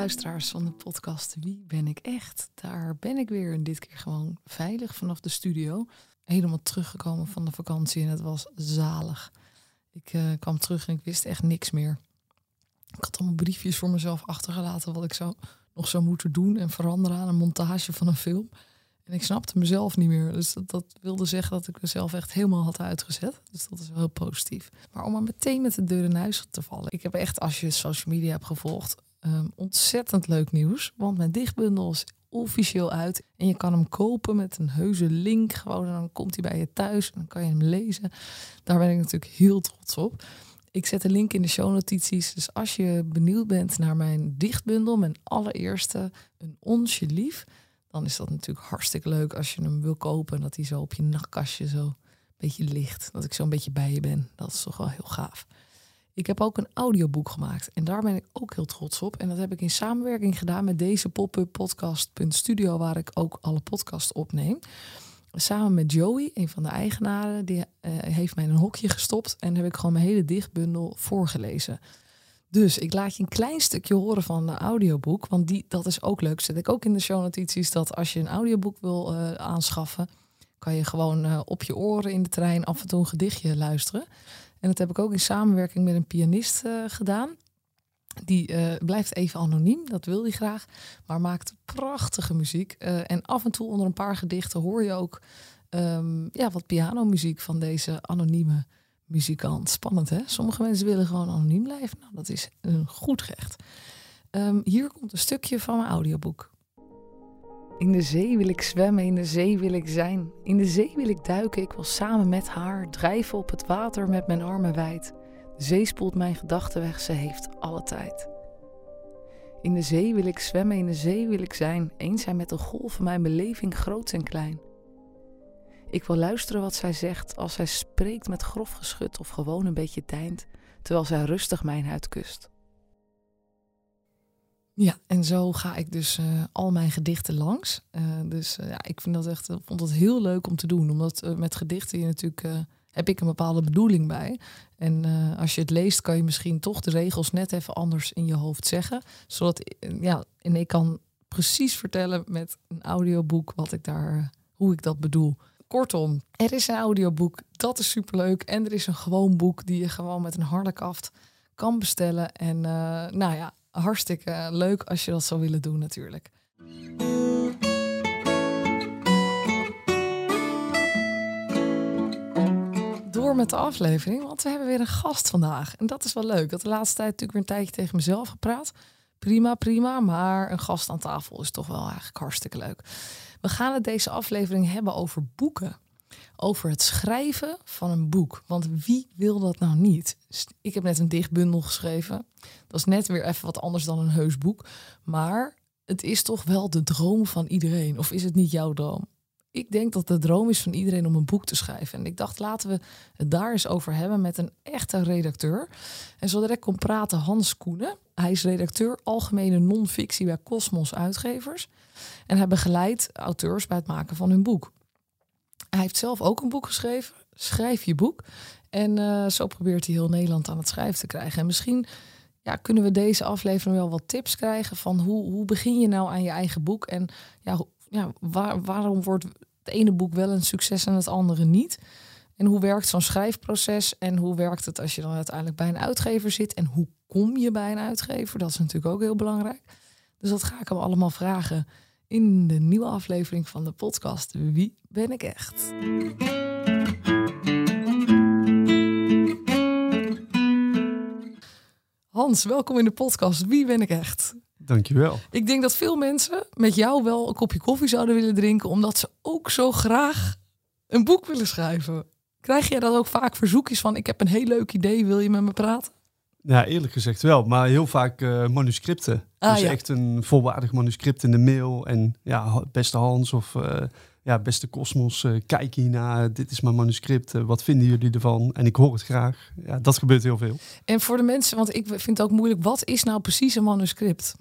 luisteraars van de podcast Wie ben ik echt? Daar ben ik weer en dit keer gewoon veilig vanaf de studio. Helemaal teruggekomen van de vakantie en het was zalig. Ik uh, kwam terug en ik wist echt niks meer. Ik had allemaal briefjes voor mezelf achtergelaten wat ik zou, nog zou moeten doen en veranderen aan een montage van een film. En ik snapte mezelf niet meer. Dus dat, dat, wilde zeggen dat ik mezelf echt helemaal had uitgezet. Dus dat is wel heel positief. Maar om maar meteen met de deur in huis te vallen. Ik heb echt, als je social media hebt gevolgd, um, ontzettend leuk nieuws. Want mijn dichtbundel is officieel uit. En je kan hem kopen met een heuse link. Gewoon, en dan komt hij bij je thuis en dan kan je hem lezen. Daar ben ik natuurlijk heel trots op. Ik zet een link in de shownotities. Dus als je benieuwd bent naar mijn dichtbundel, mijn allereerste, een onsje lief dan is dat natuurlijk hartstikke leuk als je hem wil kopen. En dat hij zo op je nachtkastje zo een beetje ligt. Dat ik zo een beetje bij je ben. Dat is toch wel heel gaaf. Ik heb ook een audioboek gemaakt. En daar ben ik ook heel trots op. En dat heb ik in samenwerking gedaan met deze pop-up podcast.studio, waar ik ook alle podcasts opneem. Samen met Joey, een van de eigenaren, die uh, heeft mij in een hokje gestopt. En heb ik gewoon mijn hele dichtbundel voorgelezen. Dus ik laat je een klein stukje horen van een audioboek. Want die, dat is ook leuk. Zet ik ook in de shownotities dat als je een audioboek wil uh, aanschaffen, kan je gewoon uh, op je oren in de trein af en toe een gedichtje luisteren. En dat heb ik ook in samenwerking met een pianist uh, gedaan. Die blijft even anoniem, dat wil hij graag, maar maakt prachtige muziek. en af en toe onder een paar gedichten hoor je ook um, ja, wat pianomuziek van deze anonieme muzikant. Spannend hè? Sommige mensen willen gewoon anoniem blijven. Nou, dat is een goed recht. Um, hier komt een stukje van mijn audioboek. In de zee wil ik zwemmen, in de zee wil ik zijn. In de zee wil ik duiken, ik wil samen met haar drijven op het water met mijn armen wijd. De zee spoelt mijn gedachten weg, ze heeft alle tijd. In de zee wil ik zwemmen, in de zee wil ik zijn. Eens zijn met de golven mijn beleving groot en klein. Ik wil luisteren wat zij zegt als zij spreekt met grof geschut of gewoon een beetje deint, terwijl zij rustig mijn huid kust. Ja, en zo ga ik dus uh, al mijn gedichten langs. Uh, dus uh, ja, ik vind dat echt, vond dat heel leuk om te doen. Omdat met gedichten je natuurlijk heb ik een bepaalde bedoeling bij. En als je het leest, kan je misschien toch de regels net even anders in je hoofd zeggen. Zodat ja, en ik kan precies vertellen met een audioboek wat ik daar, hoe ik dat bedoel. Kortom, er is een audioboek, dat is superleuk. En er is een gewoon boek die je gewoon met een harde kaft kan bestellen. En nou ja, hartstikke leuk als je dat zou willen doen natuurlijk. Door met de aflevering, want we hebben weer een gast vandaag. En dat is wel leuk. Had de laatste tijd natuurlijk weer een tijdje tegen mezelf gepraat. Prima, prima. Maar een gast aan tafel is toch wel eigenlijk hartstikke leuk. We gaan het deze aflevering hebben over boeken. Over het schrijven van een boek. Want wie wil dat nou niet? Ik heb net een dichtbundel geschreven. Dat is net weer even wat anders dan een heus boek. Maar het is toch wel de droom van iedereen. Of is het niet jouw droom? Ik denk dat de droom is van iedereen om een boek te schrijven. En ik dacht, laten we het daar eens over hebben met een echte redacteur. En zo direct kon praten Hans Koenen. Hij is redacteur algemene non-fictie bij Cosmos Uitgevers. En hij begeleidt auteurs bij het maken van hun boek. Hij heeft zelf ook een boek geschreven, Schrijf je boek. En uh, zo probeert hij heel Nederland aan het schrijven te krijgen. En misschien ja, kunnen we deze aflevering wel wat tips krijgen van hoe, hoe begin je nou aan je eigen boek? En ja, ja, waar, waarom wordt het ene boek wel een succes en het andere niet? En hoe werkt zo'n schrijfproces? En hoe werkt het als je dan uiteindelijk bij een uitgever zit? En hoe kom je bij een uitgever? Dat is natuurlijk ook heel belangrijk. Dus dat ga ik hem allemaal vragen in de nieuwe aflevering van de podcast Wie ben ik echt? Hans, welkom in de podcast Wie ben ik echt? Dankjewel. Ik denk dat veel mensen met jou wel een kopje koffie zouden willen drinken, omdat ze ook zo graag een boek willen schrijven. Krijg jij dat ook vaak verzoekjes van: ik heb een heel leuk idee, wil je met me praten? Ja, eerlijk gezegd wel, maar heel vaak uh, manuscripten. Ah, dus echt een volwaardig manuscript in de mail. En ja, beste Hans of uh, ja, beste Cosmos, uh, kijk hiernaar. Dit is mijn manuscript. wat vinden jullie ervan? En ik hoor het graag. Ja, dat gebeurt heel veel. En voor de mensen, want ik vind het ook moeilijk. Wat is nou precies een manuscript?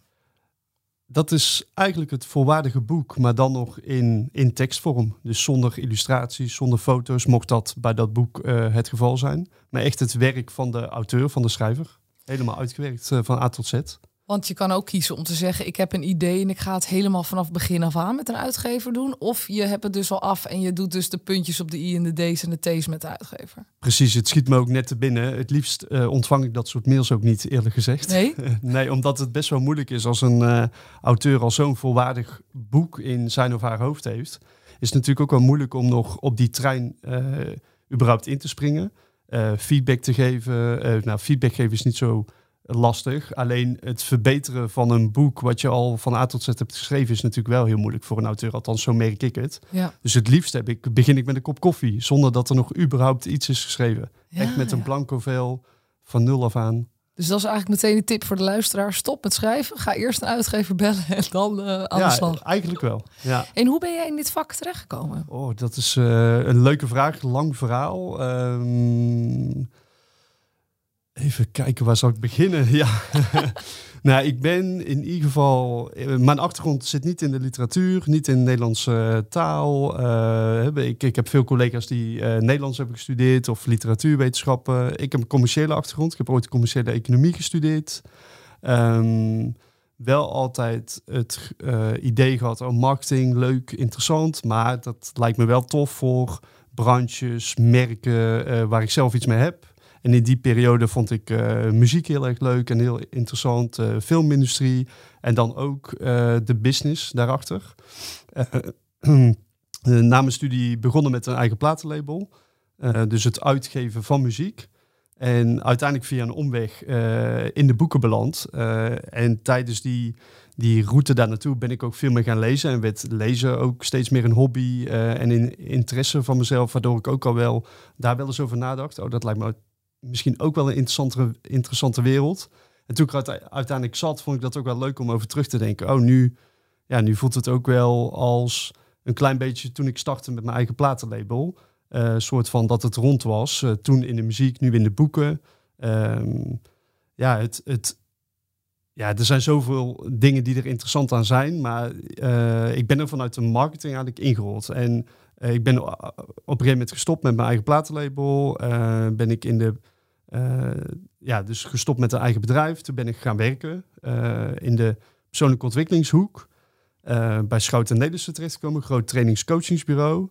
Dat is eigenlijk het volwaardige boek, maar dan nog in, in tekstvorm. Dus zonder illustraties, zonder foto's, mocht dat bij dat boek uh, het geval zijn. Maar echt het werk van de auteur, van de schrijver. Helemaal uitgewerkt uh, van A tot Z. Want je kan ook kiezen om te zeggen: ik heb een idee en ik ga het helemaal vanaf begin af aan met een uitgever doen. Of je hebt het dus al af en je doet dus de puntjes op de i en de d's en de t's met de uitgever. Precies, het schiet me ook net te binnen. Het liefst uh, ontvang ik dat soort mails ook niet, eerlijk gezegd. Nee? nee, omdat het best wel moeilijk is als een uh, auteur al zo'n volwaardig boek in zijn of haar hoofd heeft. Is het natuurlijk ook wel moeilijk om nog op die trein uh, überhaupt in te springen. feedback te geven. nou, feedback geven is niet zo lastig. Alleen het verbeteren van een boek wat je al van A tot Z hebt geschreven is natuurlijk wel heel moeilijk voor een auteur. Althans, zo merk ik het. Ja. Dus het liefst heb ik, begin ik met een kop koffie zonder dat er nog überhaupt iets is geschreven. Echt met een blanco vel van nul af aan. Dus dat is eigenlijk meteen een tip voor de luisteraar. Stop met schrijven. Ga eerst een uitgever bellen en dan uh, aan de slag. eigenlijk wel. Ja. En hoe ben jij in dit vak terechtgekomen? Oh, dat is uh, een leuke vraag. Lang verhaal. Um, Even kijken, waar zal ik beginnen? Ja. nou, ik ben in ieder geval. Eh, mijn achtergrond zit niet in de literatuur, niet in de Nederlandse eh, taal. Uh, ik, ik, heb veel collega's die Nederlands hebben gestudeerd of literatuurwetenschappen. Ik heb een commerciële achtergrond. Ik heb ooit commerciële economie gestudeerd. Um, wel altijd het idee gehad: oh, marketing, leuk, interessant. Maar dat lijkt me wel tof voor branches, merken waar ik zelf iets mee heb. En in die periode vond ik uh, muziek heel erg leuk en heel interessant. Uh, filmindustrie en dan ook uh, de business daarachter. na mijn studie begonnen met een eigen platenlabel. dus het uitgeven van muziek. En uiteindelijk via een omweg in de boeken beland. en tijdens die, die route daar naartoe ben ik ook veel meer gaan lezen. En werd lezen ook steeds meer een hobby en interesse van mezelf. Waardoor ik ook al wel daar wel eens over nadacht. Oh, dat lijkt me misschien ook wel een interessante, interessante wereld. En toen ik uiteindelijk zat, vond ik dat ook wel leuk om over terug te denken. Oh, nu, ja, nu voelt het ook wel als een klein beetje toen ik startte met mijn eigen platenlabel. Uh, soort van dat het rond was. Uh, toen in de muziek, nu in de boeken. Um, ja, het, het, ja, er zijn zoveel dingen die er interessant aan zijn. Maar uh, ik ben er vanuit de marketing eigenlijk ingerold. En ik ben op een gegeven moment gestopt met mijn eigen platenlabel. ben ik in de uh, ja, dus gestopt met een eigen bedrijf. Toen ben ik gaan werken uh, in de persoonlijke ontwikkelingshoek. Uh, bij Schouten Nederlandse terechtgekomen, groot trainingscoachingsbureau.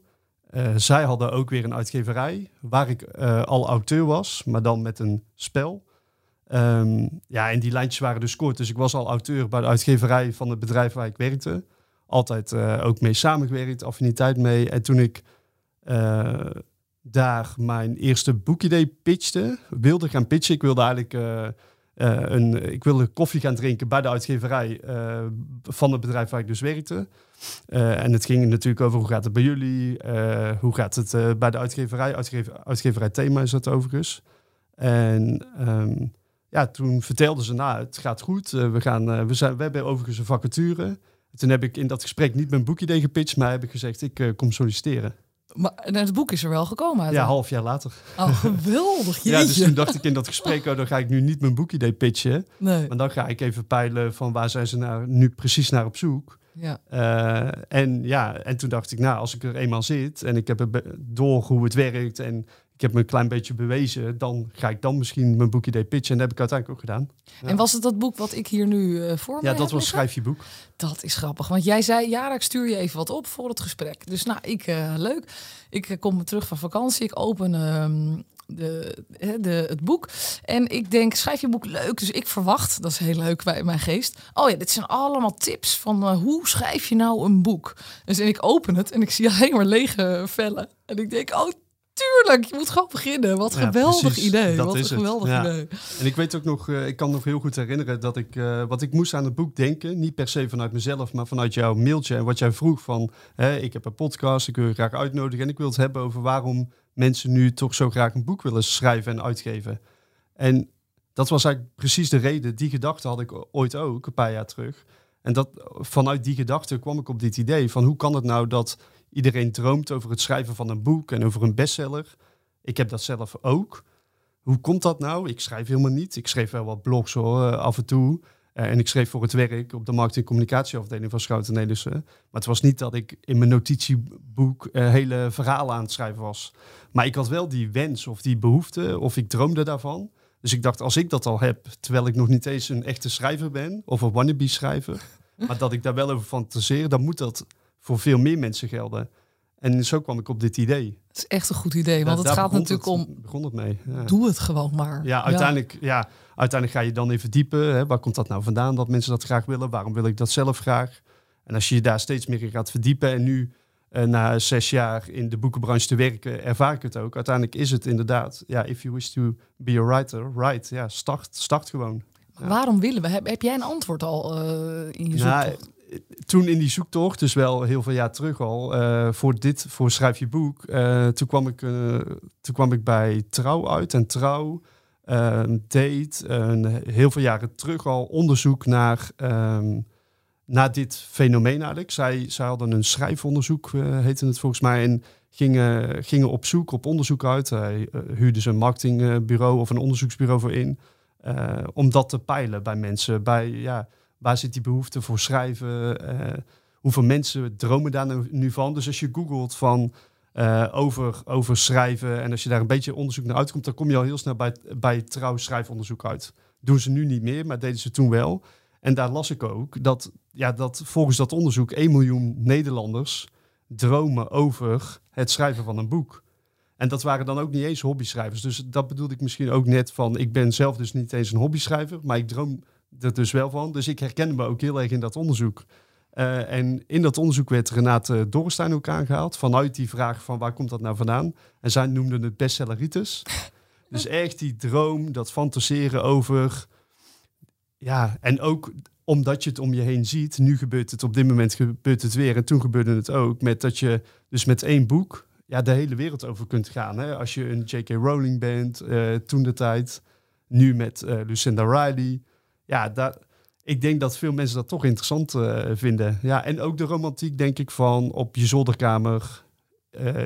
zij hadden ook weer een uitgeverij waar ik al auteur was, maar dan met een spel. Um, ja, en die lijntjes waren dus kort. Dus ik was al auteur bij de uitgeverij van het bedrijf waar ik werkte. Altijd ook mee samengewerkt, affiniteit mee. En toen ik daar mijn eerste boekidee pitchte, wilde gaan pitchen. Ik wilde eigenlijk uh, uh, een, ik wilde koffie gaan drinken bij de uitgeverij uh, van het bedrijf waar ik dus werkte. en het ging natuurlijk over hoe gaat het bij jullie, hoe gaat het bij de uitgeverij. Uitgever, uitgeverij Thema is dat overigens. En um, ja, toen vertelden ze, nou, het gaat goed. we, gaan, we, zijn, we hebben overigens een vacature. Toen heb ik in dat gesprek niet mijn boekidee gepitcht, maar heb ik gezegd, ik kom solliciteren. Maar het boek is er wel gekomen uit. Ja, half jaar later. Oh, geweldig. ja, dus toen dacht ik in dat gesprek, oh, dan ga ik nu niet mijn boekidee pitchen. Nee. Maar dan ga ik even peilen van waar zijn ze nou nu precies naar op zoek. Ja. Uh, en ja, en toen dacht ik, nou, als ik er eenmaal zit en ik heb door hoe het werkt en ik heb me een klein beetje bewezen, dan ga ik dan misschien mijn boekidee pitchen. En dat heb ik uiteindelijk ook gedaan. En was het dat boek wat ik hier nu uh, voor Ja, dat was Schrijf je boek. Dat is grappig, want jij zei, ja, ik stuur je even wat op voor het gesprek. Dus nou, ik, uh, leuk. Ik uh, kom terug van vakantie, ik open ehm, de, de, het boek. En ik denk, schrijf je boek leuk. Dus ik verwacht, dat is heel leuk bij mijn geest. Oh ja, dit zijn allemaal tips van uh, hoe schrijf je nou een boek. Dus en ik open het en ik zie alleen maar lege vellen. En ik denk, oh tuurlijk, je moet gewoon beginnen. Wat een geweldig idee. Dat Wat is een geweldig idee. En ik weet ook nog, uh, ik kan nog heel goed herinneren dat ik, uh, wat ik moest aan het boek denken, niet per se vanuit mezelf, maar vanuit jouw mailtje en wat jij vroeg van, hè, ik heb een podcast, ik wil je graag uitnodigen en ik wil het hebben over waarom mensen nu toch zo graag een boek willen schrijven en uitgeven. En dat was eigenlijk precies de reden. Die gedachte had ik ooit ook, een paar jaar terug. En dat, vanuit die gedachte kwam ik op dit idee van hoe kan het nou dat Iedereen droomt over het schrijven van een boek en over een bestseller. Ik heb dat zelf ook. Hoe komt dat nou? Ik schrijf helemaal niet. Ik schreef wel wat blogs hoor, eh, af en toe. Uh, en ik schreef voor het werk op de markt- en communicatieafdeling van Schouten Nederlandse. Maar het was niet dat ik in mijn notitieboek uh, hele verhalen aan het schrijven was. Maar ik had wel die wens of die behoefte, of ik droomde daarvan. Dus ik dacht, als ik dat al heb, terwijl ik nog niet eens een echte schrijver ben, of een wannabe schrijver, maar dat ik daar wel over fantaseer, dan moet dat voor veel meer mensen gelden. En zo kwam ik op dit idee. Het is echt een goed idee, want het gaat natuurlijk om... begon het mee. Ja. Doe het gewoon maar. Ja, uiteindelijk, ja. uiteindelijk ga je dan even diepen. Hè, waar komt dat nou vandaan dat mensen dat graag willen? Waarom wil ik dat zelf graag? En als je je daar steeds meer in gaat verdiepen en nu uh, na zes jaar in de boekenbranche te werken, ervaar ik het ook. Uiteindelijk is het inderdaad, ja, if you wish to be a writer, write. Ja, start, start gewoon. Waarom willen we? Heb, heb, jij een antwoord al uh, in je nou, zoektocht? Toen in die zoektocht, dus wel heel veel jaar terug al, uh, voor dit, voor Schrijf je boek, toen, kwam ik, toen kwam ik bij Trouw uit. En Trouw deed heel veel jaren terug al onderzoek naar... Um, naar dit fenomeen eigenlijk. Zij, zij hadden een schrijfonderzoek, heette het volgens mij, en gingen, gingen op zoek, op onderzoek uit. Hij huurde ze een marketingbureau of een onderzoeksbureau voor in, om dat te peilen bij mensen. Bij, ja, waar zit die behoefte voor schrijven? hoeveel mensen dromen daar nu, nu, van? Dus als je googelt van over, over schrijven en als je daar een beetje onderzoek naar uitkomt, dan kom je al heel snel bij, bij trouw schrijfonderzoek uit. Doen ze nu niet meer, maar deden ze toen wel. En daar las ik ook dat, ja, dat volgens dat onderzoek 1 miljoen Nederlanders dromen over het schrijven van een boek. En dat waren dan ook niet eens hobbyschrijvers. Dus dat bedoelde ik misschien ook net van, ik ben zelf dus niet eens een hobbyschrijver, maar ik droom er dus wel van. Dus ik herkende me ook heel erg in dat onderzoek. Uh, en in dat onderzoek werd Renate Dorrestein ook aangehaald, vanuit die vraag van waar komt dat nou vandaan? En zij noemden het bestselleritis. dus echt die droom, dat fantaseren over ja, en ook omdat je het om je heen ziet. Nu gebeurt het, op dit moment gebeurt het weer. En toen gebeurde het ook met dat je dus met één boek ja, de hele wereld over kunt gaan. Hè? Als je een J.K. Rowling bent, uh, toen de tijd. Nu met uh, Lucinda Riley. Ja, daar, ik denk dat veel mensen dat toch interessant uh, vinden. Ja, en ook de romantiek, denk ik, van op je zolderkamer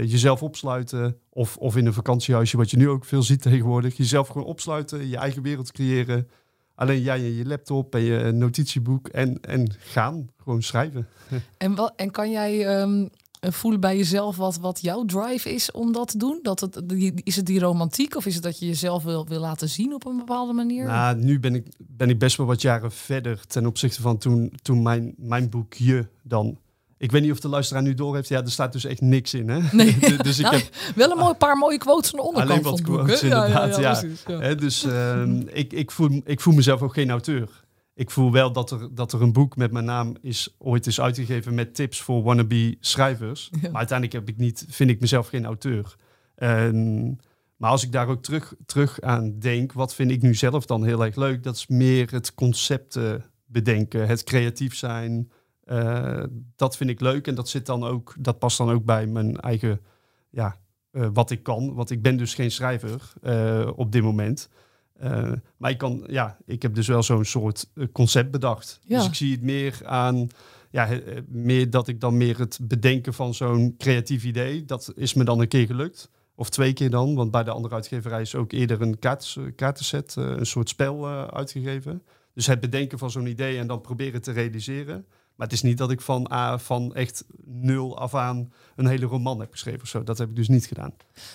jezelf opsluiten. Of, of in een vakantiehuisje, wat je nu ook veel ziet tegenwoordig. Jezelf gewoon opsluiten, je eigen wereld creëren. Alleen jij en je laptop en je notitieboek en, en gaan. Gewoon schrijven. En, wat, en kan jij um, voelen bij jezelf wat, wat jouw drive is om dat te doen? Dat het, is het die romantiek of is het dat je jezelf wil, wil laten zien op een bepaalde manier? Nou, nu ben ik, ben ik best wel wat jaren verder ten opzichte van toen, toen mijn, mijn boekje dan ik weet niet of de luisteraar nu door heeft. Ja, er staat dus echt niks in. Hè? Nee. dus ik nou, heb wel een mooi paar mooie quotes aan de onderkant. Alleen wat quotes, inderdaad. Ja, ja, ja. dus uh, ik, ik, voel, ik voel mezelf ook geen auteur. Ik voel wel dat er, dat er een boek met mijn naam is, ooit is uitgegeven met tips voor wannabe schrijvers. Maar uiteindelijk heb ik niet, vind ik mezelf geen auteur. Um, maar als ik daar ook terug, terug aan denk, wat vind ik nu zelf dan heel erg leuk? Dat is meer het concept bedenken, het creatief zijn. Uh, dat vind ik leuk en dat zit dan ook, dat past dan ook bij mijn eigen, ja, uh, wat ik kan. Want ik ben dus geen schrijver op dit moment. Maar ik kan, ja, ik heb dus wel zo'n soort concept bedacht. Ja. Dus ik zie het meer aan, ja, meer dat ik dan meer het bedenken van zo'n creatief idee, dat is me dan een keer gelukt. Of twee keer dan, want bij de andere uitgeverij is ook eerder een kaart, kaartenset, een soort spel uitgegeven. Dus het bedenken van zo'n idee en dan proberen te realiseren. Maar het is niet dat ik van, uh, van echt nul af aan een hele roman heb geschreven of zo. Dat heb ik dus niet gedaan.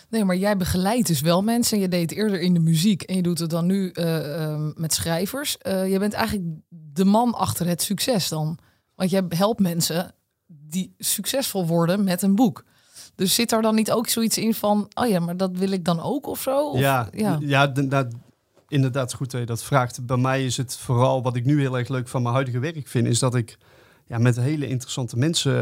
Nee, maar jij begeleidt dus wel mensen. Je deed eerder in de muziek en je doet het dan nu uh, met schrijvers. Uh, je bent eigenlijk de man achter het succes dan. Want je helpt mensen die succesvol worden met een boek. Dus zit er dan niet ook zoiets in van, oh ja, maar dat wil ik dan ook of zo? Of, ja, ja, ja de, inderdaad goed dat je dat vraagt. Bij mij is het vooral wat ik nu heel erg leuk van mijn huidige werk vind, is dat ik ja, met hele interessante mensen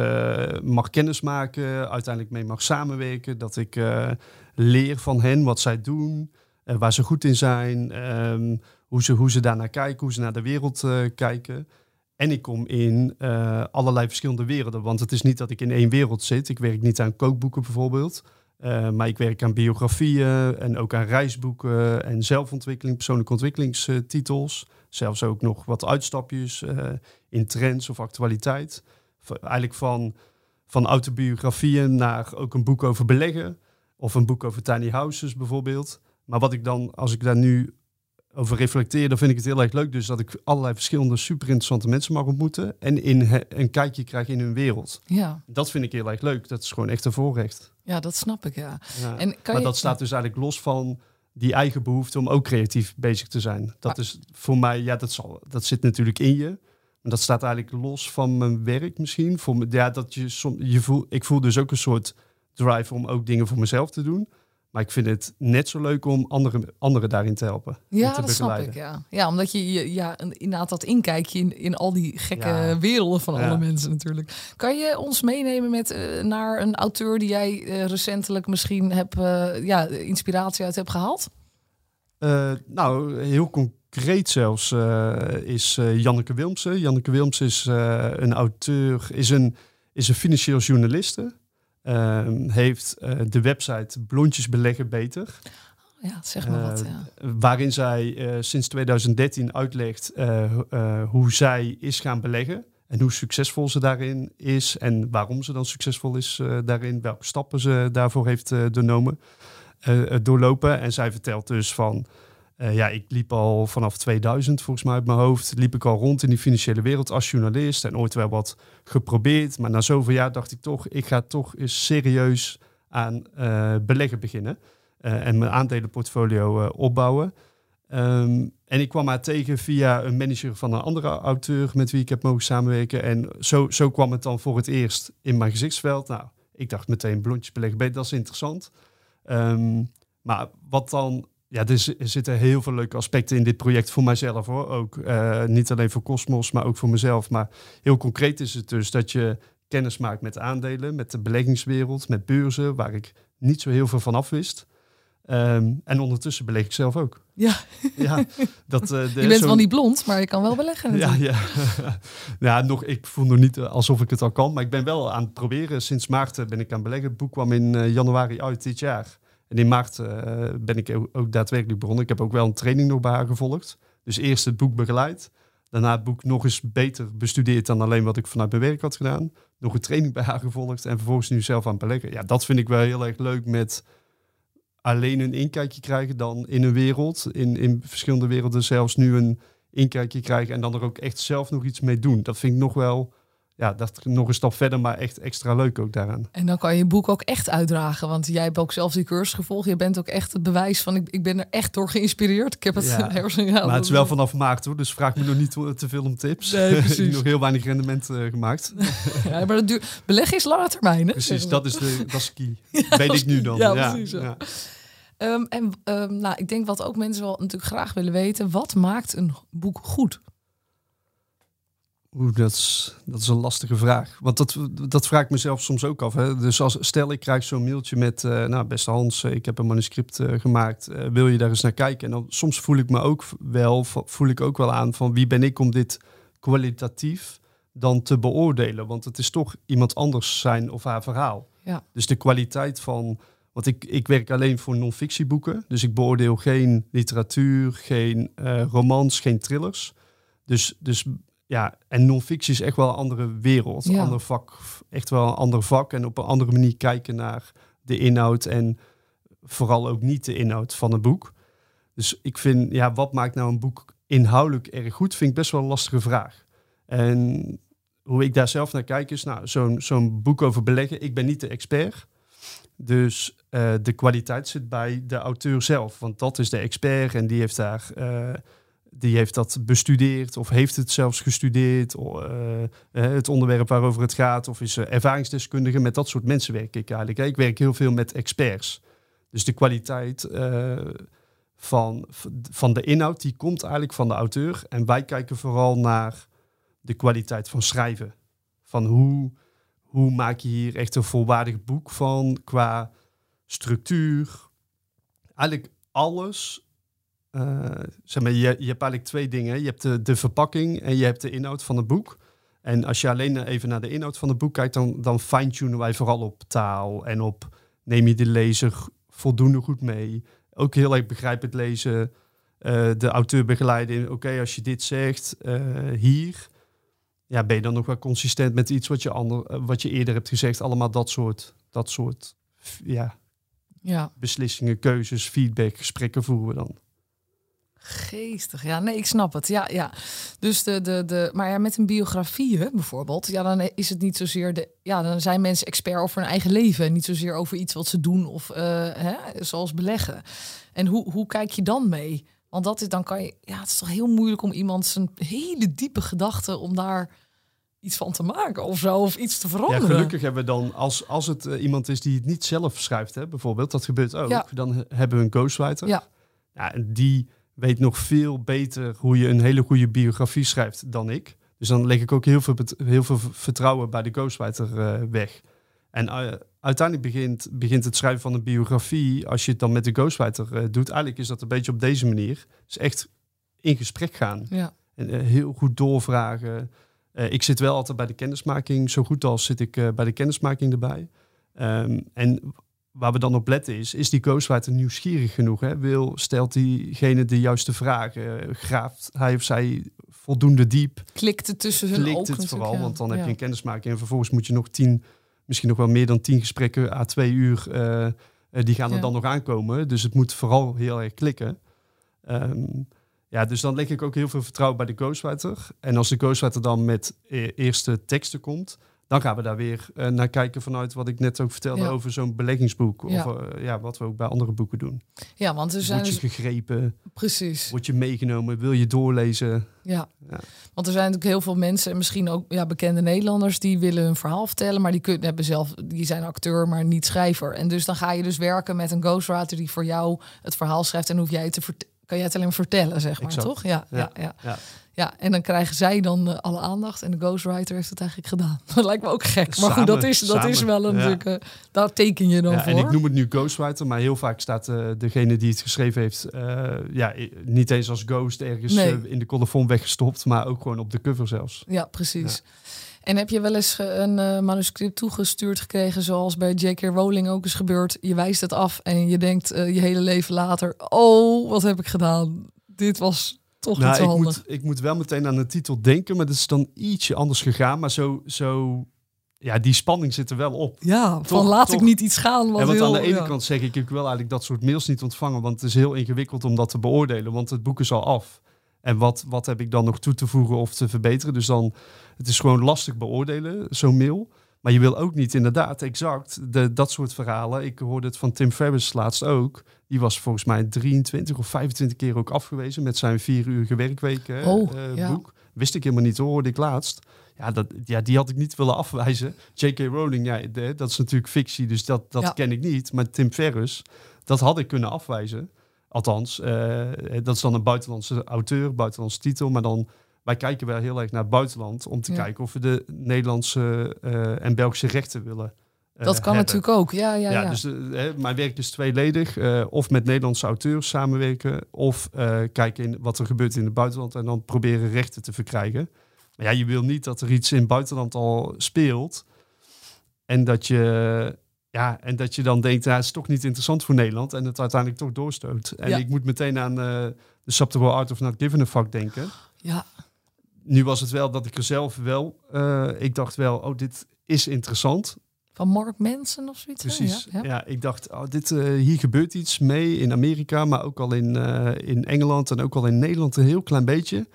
uh, mag kennismaken, uiteindelijk mee mag samenwerken. Dat ik uh, leer van hen wat zij doen, uh, waar ze goed in zijn, um, hoe, ze, hoe ze daarnaar kijken, hoe ze naar de wereld kijken. En ik kom in allerlei verschillende werelden. Want het is niet dat ik in één wereld zit. Ik werk niet aan kookboeken bijvoorbeeld. Uh, maar ik werk aan biografieën en ook aan reisboeken en zelfontwikkeling, persoonlijke ontwikkelingstitels. Zelfs ook nog wat uitstapjes uh, in trends of actualiteit. Eigenlijk van, van autobiografieën naar ook een boek over beleggen. Of een boek over tiny houses bijvoorbeeld. Maar wat ik dan, als ik daar nu over reflecteer, dan vind ik het heel erg leuk. Dus dat ik allerlei verschillende super interessante mensen mag ontmoeten. En in een kijkje krijg in hun wereld. Ja. Dat vind ik heel erg leuk. Dat is gewoon echt een voorrecht. Ja, dat snap ik, ja. En kan maar dat staat dus eigenlijk los van die eigen behoefte om ook creatief bezig te zijn. Dat is voor mij, ja, dat, zal, dat zit natuurlijk in je. Maar dat staat eigenlijk los van mijn werk misschien. Voor me, ja, dat je, som, je voel, ik voel dus ook een soort drive om ook dingen voor mezelf te doen. Maar ik vind het net zo leuk om anderen, anderen daarin te helpen. Ja, te dat snap ik. Ja. ja, omdat je, ja, inderdaad dat inkijkje in, in al die gekke werelden van alle mensen natuurlijk. Kan je ons meenemen met, uh, naar een auteur die jij uh, recentelijk misschien heb, uh, ja, inspiratie uit hebt gehaald? nou, heel concreet zelfs is Janneke Wilmsen. Janneke Wilmsen is een auteur, is een, is een financieel journaliste. Ehm, heeft uh, de website Blondjes Beleggen Beter. Ja, zeg maar wat. Ja. Eh, waarin zij uh, sinds 2013 uitlegt hoe zij is gaan beleggen. En hoe succesvol ze daarin is. En waarom ze dan succesvol is daarin. Welke stappen ze daarvoor heeft doornomen, doorlopen. En zij vertelt dus van uh, ja, ik liep al vanaf 2000 volgens mij uit mijn hoofd, liep ik al rond in die financiële wereld als journalist en ooit wel wat geprobeerd. Maar na zoveel jaar dacht ik toch, ik ga toch eens serieus aan uh, beleggen beginnen uh, en mijn aandelenportfolio opbouwen. Um, en ik kwam haar tegen via een manager van een andere auteur met wie ik heb mogen samenwerken. En zo, zo kwam het dan voor het eerst in mijn gezichtsveld. Nou, ik dacht meteen blondjes beleggen, dat is interessant. Um, maar wat dan ja, er, zitten heel veel leuke aspecten in dit project voor mijzelf hoor. Ook uh, niet alleen voor Cosmos, maar ook voor mezelf. Maar heel concreet is het dus dat je kennis maakt met aandelen, met de beleggingswereld, met beurzen, waar ik niet zo heel veel van af wist. Um, en ondertussen beleg ik zelf ook. Ja, ja dat, uh, je bent wel niet blond, maar je kan wel beleggen. Ja, ja. ja, nog, ik voel nog niet alsof ik het al kan, maar ik ben wel aan het proberen. Sinds maart ben ik aan het beleggen. Het boek kwam in uh, januari uit dit jaar. En in maart uh, ben ik ook daadwerkelijk begonnen. Ik heb ook wel een training nog bij haar gevolgd. Dus eerst het boek begeleid. Daarna het boek nog eens beter bestudeerd dan alleen wat ik vanuit mijn werk had gedaan. Nog een training bij haar gevolgd en vervolgens nu zelf aan het beleggen. Ja, dat vind ik wel heel erg leuk met alleen een inkijkje krijgen dan in een wereld. In, in verschillende werelden zelfs nu een inkijkje krijgen en dan er ook echt zelf nog iets mee doen. Dat vind ik nog wel ja, dat nog een stap verder, maar echt extra leuk ook daaraan. En dan kan je je boek ook echt uitdragen, want jij hebt ook zelf die cursus gevolgd. Je bent ook echt het bewijs van, ik, ik ben er echt door geïnspireerd. Ik heb het ja. Maar het is wel vanaf maakt hoor, dus vraag me nog niet te veel om tips. Nee, precies. nog heel weinig rendement uh, gemaakt. ja, maar dat beleggen is lange termijn. Hè? Precies, dat is, de, dat is key. Ja, Weet ik nu dan. Ja, precies. Ja. Um, en um, nou, ik denk wat ook mensen wel natuurlijk graag willen weten, wat maakt een boek goed? Oeh, dat is, dat is een lastige vraag. Want dat, dat vraag ik mezelf soms ook af. Hè. Dus als, stel, ik krijg zo'n mailtje met... Uh, nou, beste Hans, eh, ik heb een manuscript uh, gemaakt. Uh, wil je daar eens naar kijken? En dan soms voel ik me ook wel, voel ik ook wel aan van... wie ben ik om dit kwalitatief dan te beoordelen? Want het is toch iemand anders zijn of haar verhaal. Ja. Dus de kwaliteit van... Want ik, ik werk alleen voor non-fictieboeken. Dus ik beoordeel geen literatuur, geen romans, geen thrillers. Dus, dus ja, en non-fictie is echt wel een andere wereld. Een ander vak, echt wel een ander vak. En op een andere manier kijken naar de inhoud en vooral ook niet de inhoud van een boek. Dus ik vind, ja, wat maakt nou een boek inhoudelijk erg goed, vind ik best wel een lastige vraag. En hoe ik daar zelf naar kijk is, nou, zo'n zo'n boek over beleggen, ik ben niet de expert. Dus uh, de kwaliteit zit bij de auteur zelf, want dat is de expert en die heeft daar... Uh, die heeft dat bestudeerd of heeft het zelfs gestudeerd. Uh, het onderwerp waarover het gaat. Of is ervaringsdeskundige. Met dat soort mensen werk ik eigenlijk. Ik werk heel veel met experts. Dus de kwaliteit uh, van, van de inhoud, die komt eigenlijk van de auteur. En wij kijken vooral naar de kwaliteit van schrijven. Van hoe, hoe maak je hier echt een volwaardig boek van qua structuur. Eigenlijk alles uh, zeg maar, je, je hebt eigenlijk twee dingen. Je hebt de, de verpakking en je hebt de inhoud van het boek. En als je alleen even naar de inhoud van het boek kijkt, dan, dan fine-tunen wij vooral op taal en op neem je de lezer voldoende goed mee. Ook heel erg begrijpend lezen, uh, de auteur begeleiden. Oké, als je dit zegt uh, hier, ja, ben je dan nog wel consistent met iets wat je, ander, wat je eerder hebt gezegd. Allemaal dat soort, dat soort ja, ja. beslissingen, keuzes, feedback, gesprekken voeren we dan. Geestig, ja, nee, ik snap het. Ja, ja. Dus de, de, de, maar ja, met een biografie hè, bijvoorbeeld, ja, dan is het niet zozeer de, ja, dan zijn mensen expert over hun eigen leven, niet zozeer over iets wat ze doen of uh, hè, zoals beleggen. En hoe, hoe kijk je dan mee? Want dat is dan kan je, ja, het is toch heel moeilijk om iemand zijn hele diepe gedachten om daar iets van te maken of zo, of iets te veranderen. Ja, gelukkig hebben we dan, als, als het uh, iemand is die het niet zelf schrijft, hè, bijvoorbeeld, dat gebeurt ook, ja. dan hebben we een ghostwriter. Ja. ja. En die weet nog veel beter hoe je een hele goede biografie schrijft dan ik. Dus dan leg ik ook heel veel, heel veel vertrouwen bij de ghostwriter uh, weg. En uh, uiteindelijk begint, begint het schrijven van een biografie, als je het dan met de ghostwriter uh, doet, eigenlijk is dat een beetje op deze manier. Dus echt in gesprek gaan. Ja. En heel goed doorvragen. ik zit wel altijd bij de kennismaking, zo goed als zit ik bij de kennismaking erbij. Um, en waar we dan op letten is, is die ghostwriter nieuwsgierig genoeg? Hè? Wil, stelt diegene de juiste vragen? Graaft hij of zij voldoende diep? Klikt het tussen hun Klikt het vooral, want dan heb je een kennismaking en vervolgens moet je nog tien, misschien nog wel meer dan tien gesprekken à twee uur, uh, die gaan er dan nog aankomen. Dus het moet vooral heel erg klikken. Um, ja, dus dan leg ik ook heel veel vertrouwen bij de ghostwriter. En als de ghostwriter dan met e eerste teksten komt, dan gaan we daar weer uh, naar kijken vanuit wat ik net ook vertelde over zo'n beleggingsboek. Of ja. Uh, ja. wat we ook bij andere boeken doen. Ja, want er zijn. Word je dus... gegrepen? Precies. Word je meegenomen? Wil je doorlezen? Ja. ja. want er zijn natuurlijk heel veel mensen, en misschien ook ja, bekende Nederlanders, die willen hun verhaal vertellen, maar die kunnen hebben zelf, die zijn acteur, maar niet schrijver. En dus dan ga je dus werken met een ghostwriter die voor jou het verhaal schrijft en hoef jij te kan jij het alleen maar vertellen, zeg maar, exact. toch? Ja, ja, ja. Ja. En dan krijgen zij dan uh, alle aandacht en de ghostwriter heeft het eigenlijk gedaan. Dat lijkt me ook gek. Maar goed, dat is, dat is wel een ja. uh, daar teken je dan ja, voor. En ik noem het nu ghostwriter, maar heel vaak staat uh, degene die het geschreven heeft, ja, niet eens als ghost ergens nee. in de colofon weggestopt, maar ook gewoon op de cover zelfs. Ja, precies. En heb je wel eens een uh, manuscript toegestuurd gekregen, zoals bij J.K. Rowling ook is gebeurd? Je wijst het af en je denkt uh, je hele leven later: Oh, wat heb ik gedaan? Dit was toch nou, niet zo ik moet, ik moet wel meteen aan de titel denken, maar dat is dan ietsje anders gegaan. Maar zo, zo ja, die spanning zit er wel op. Ja, Toch, van laat toch. ik niet iets gaan. Wat En want heel, aan de ene ja. kant zeg ik, ik wil eigenlijk dat soort mails niet ontvangen, want het is heel ingewikkeld om dat te beoordelen, want het boek is al af. En wat, wat heb ik dan nog toe te voegen of te verbeteren? Dus dan, het is gewoon lastig beoordelen, zo'n mail. Maar je wil ook niet inderdaad exact de, dat soort verhalen. Ik hoorde het van Tim Ferriss laatst ook. Die was volgens mij 23 of 25 keer ook afgewezen met zijn vier uur werkweek uh, Oh, uh, ja. boek. Wist ik helemaal niet hoor, hoorde ik laatst. Ja, dat, ja, die had ik niet willen afwijzen. J.K. Rowling, ja, de, dat is natuurlijk fictie, dus dat, dat Ja. ken ik niet. Maar Tim Ferriss, dat had ik kunnen afwijzen. Althans, eh, dat is dan een buitenlandse auteur, buitenlandse titel. Maar dan, wij kijken wel heel erg naar het buitenland om te Ja. kijken of we de Nederlandse eh, en Belgische rechten willen. eh, Dat kan hebben. natuurlijk ook. Ja, ja, Ja, ja. dus eh, hè, mijn werk is tweeledig. of met Nederlandse auteurs samenwerken, of kijken in wat er gebeurt in het buitenland en dan proberen rechten te verkrijgen. Maar ja, je wil niet dat er iets in het buitenland al speelt en dat je, ja, en dat je dan denkt, ja, het is toch niet interessant voor Nederland en het uiteindelijk toch doorstoot. En Ja. ik moet meteen aan eh, de Subtle Art of Not Giving a Fuck denken. ja. Nu was het wel dat ik er zelf wel, eh, ik dacht wel, oh, dit is interessant. Van Mark Manson of zoiets. Precies. Ja, Ja, ja. ik dacht, oh, dit, eh, hier gebeurt iets mee in Amerika, maar ook al in, eh, in Engeland en ook al in Nederland een heel klein beetje.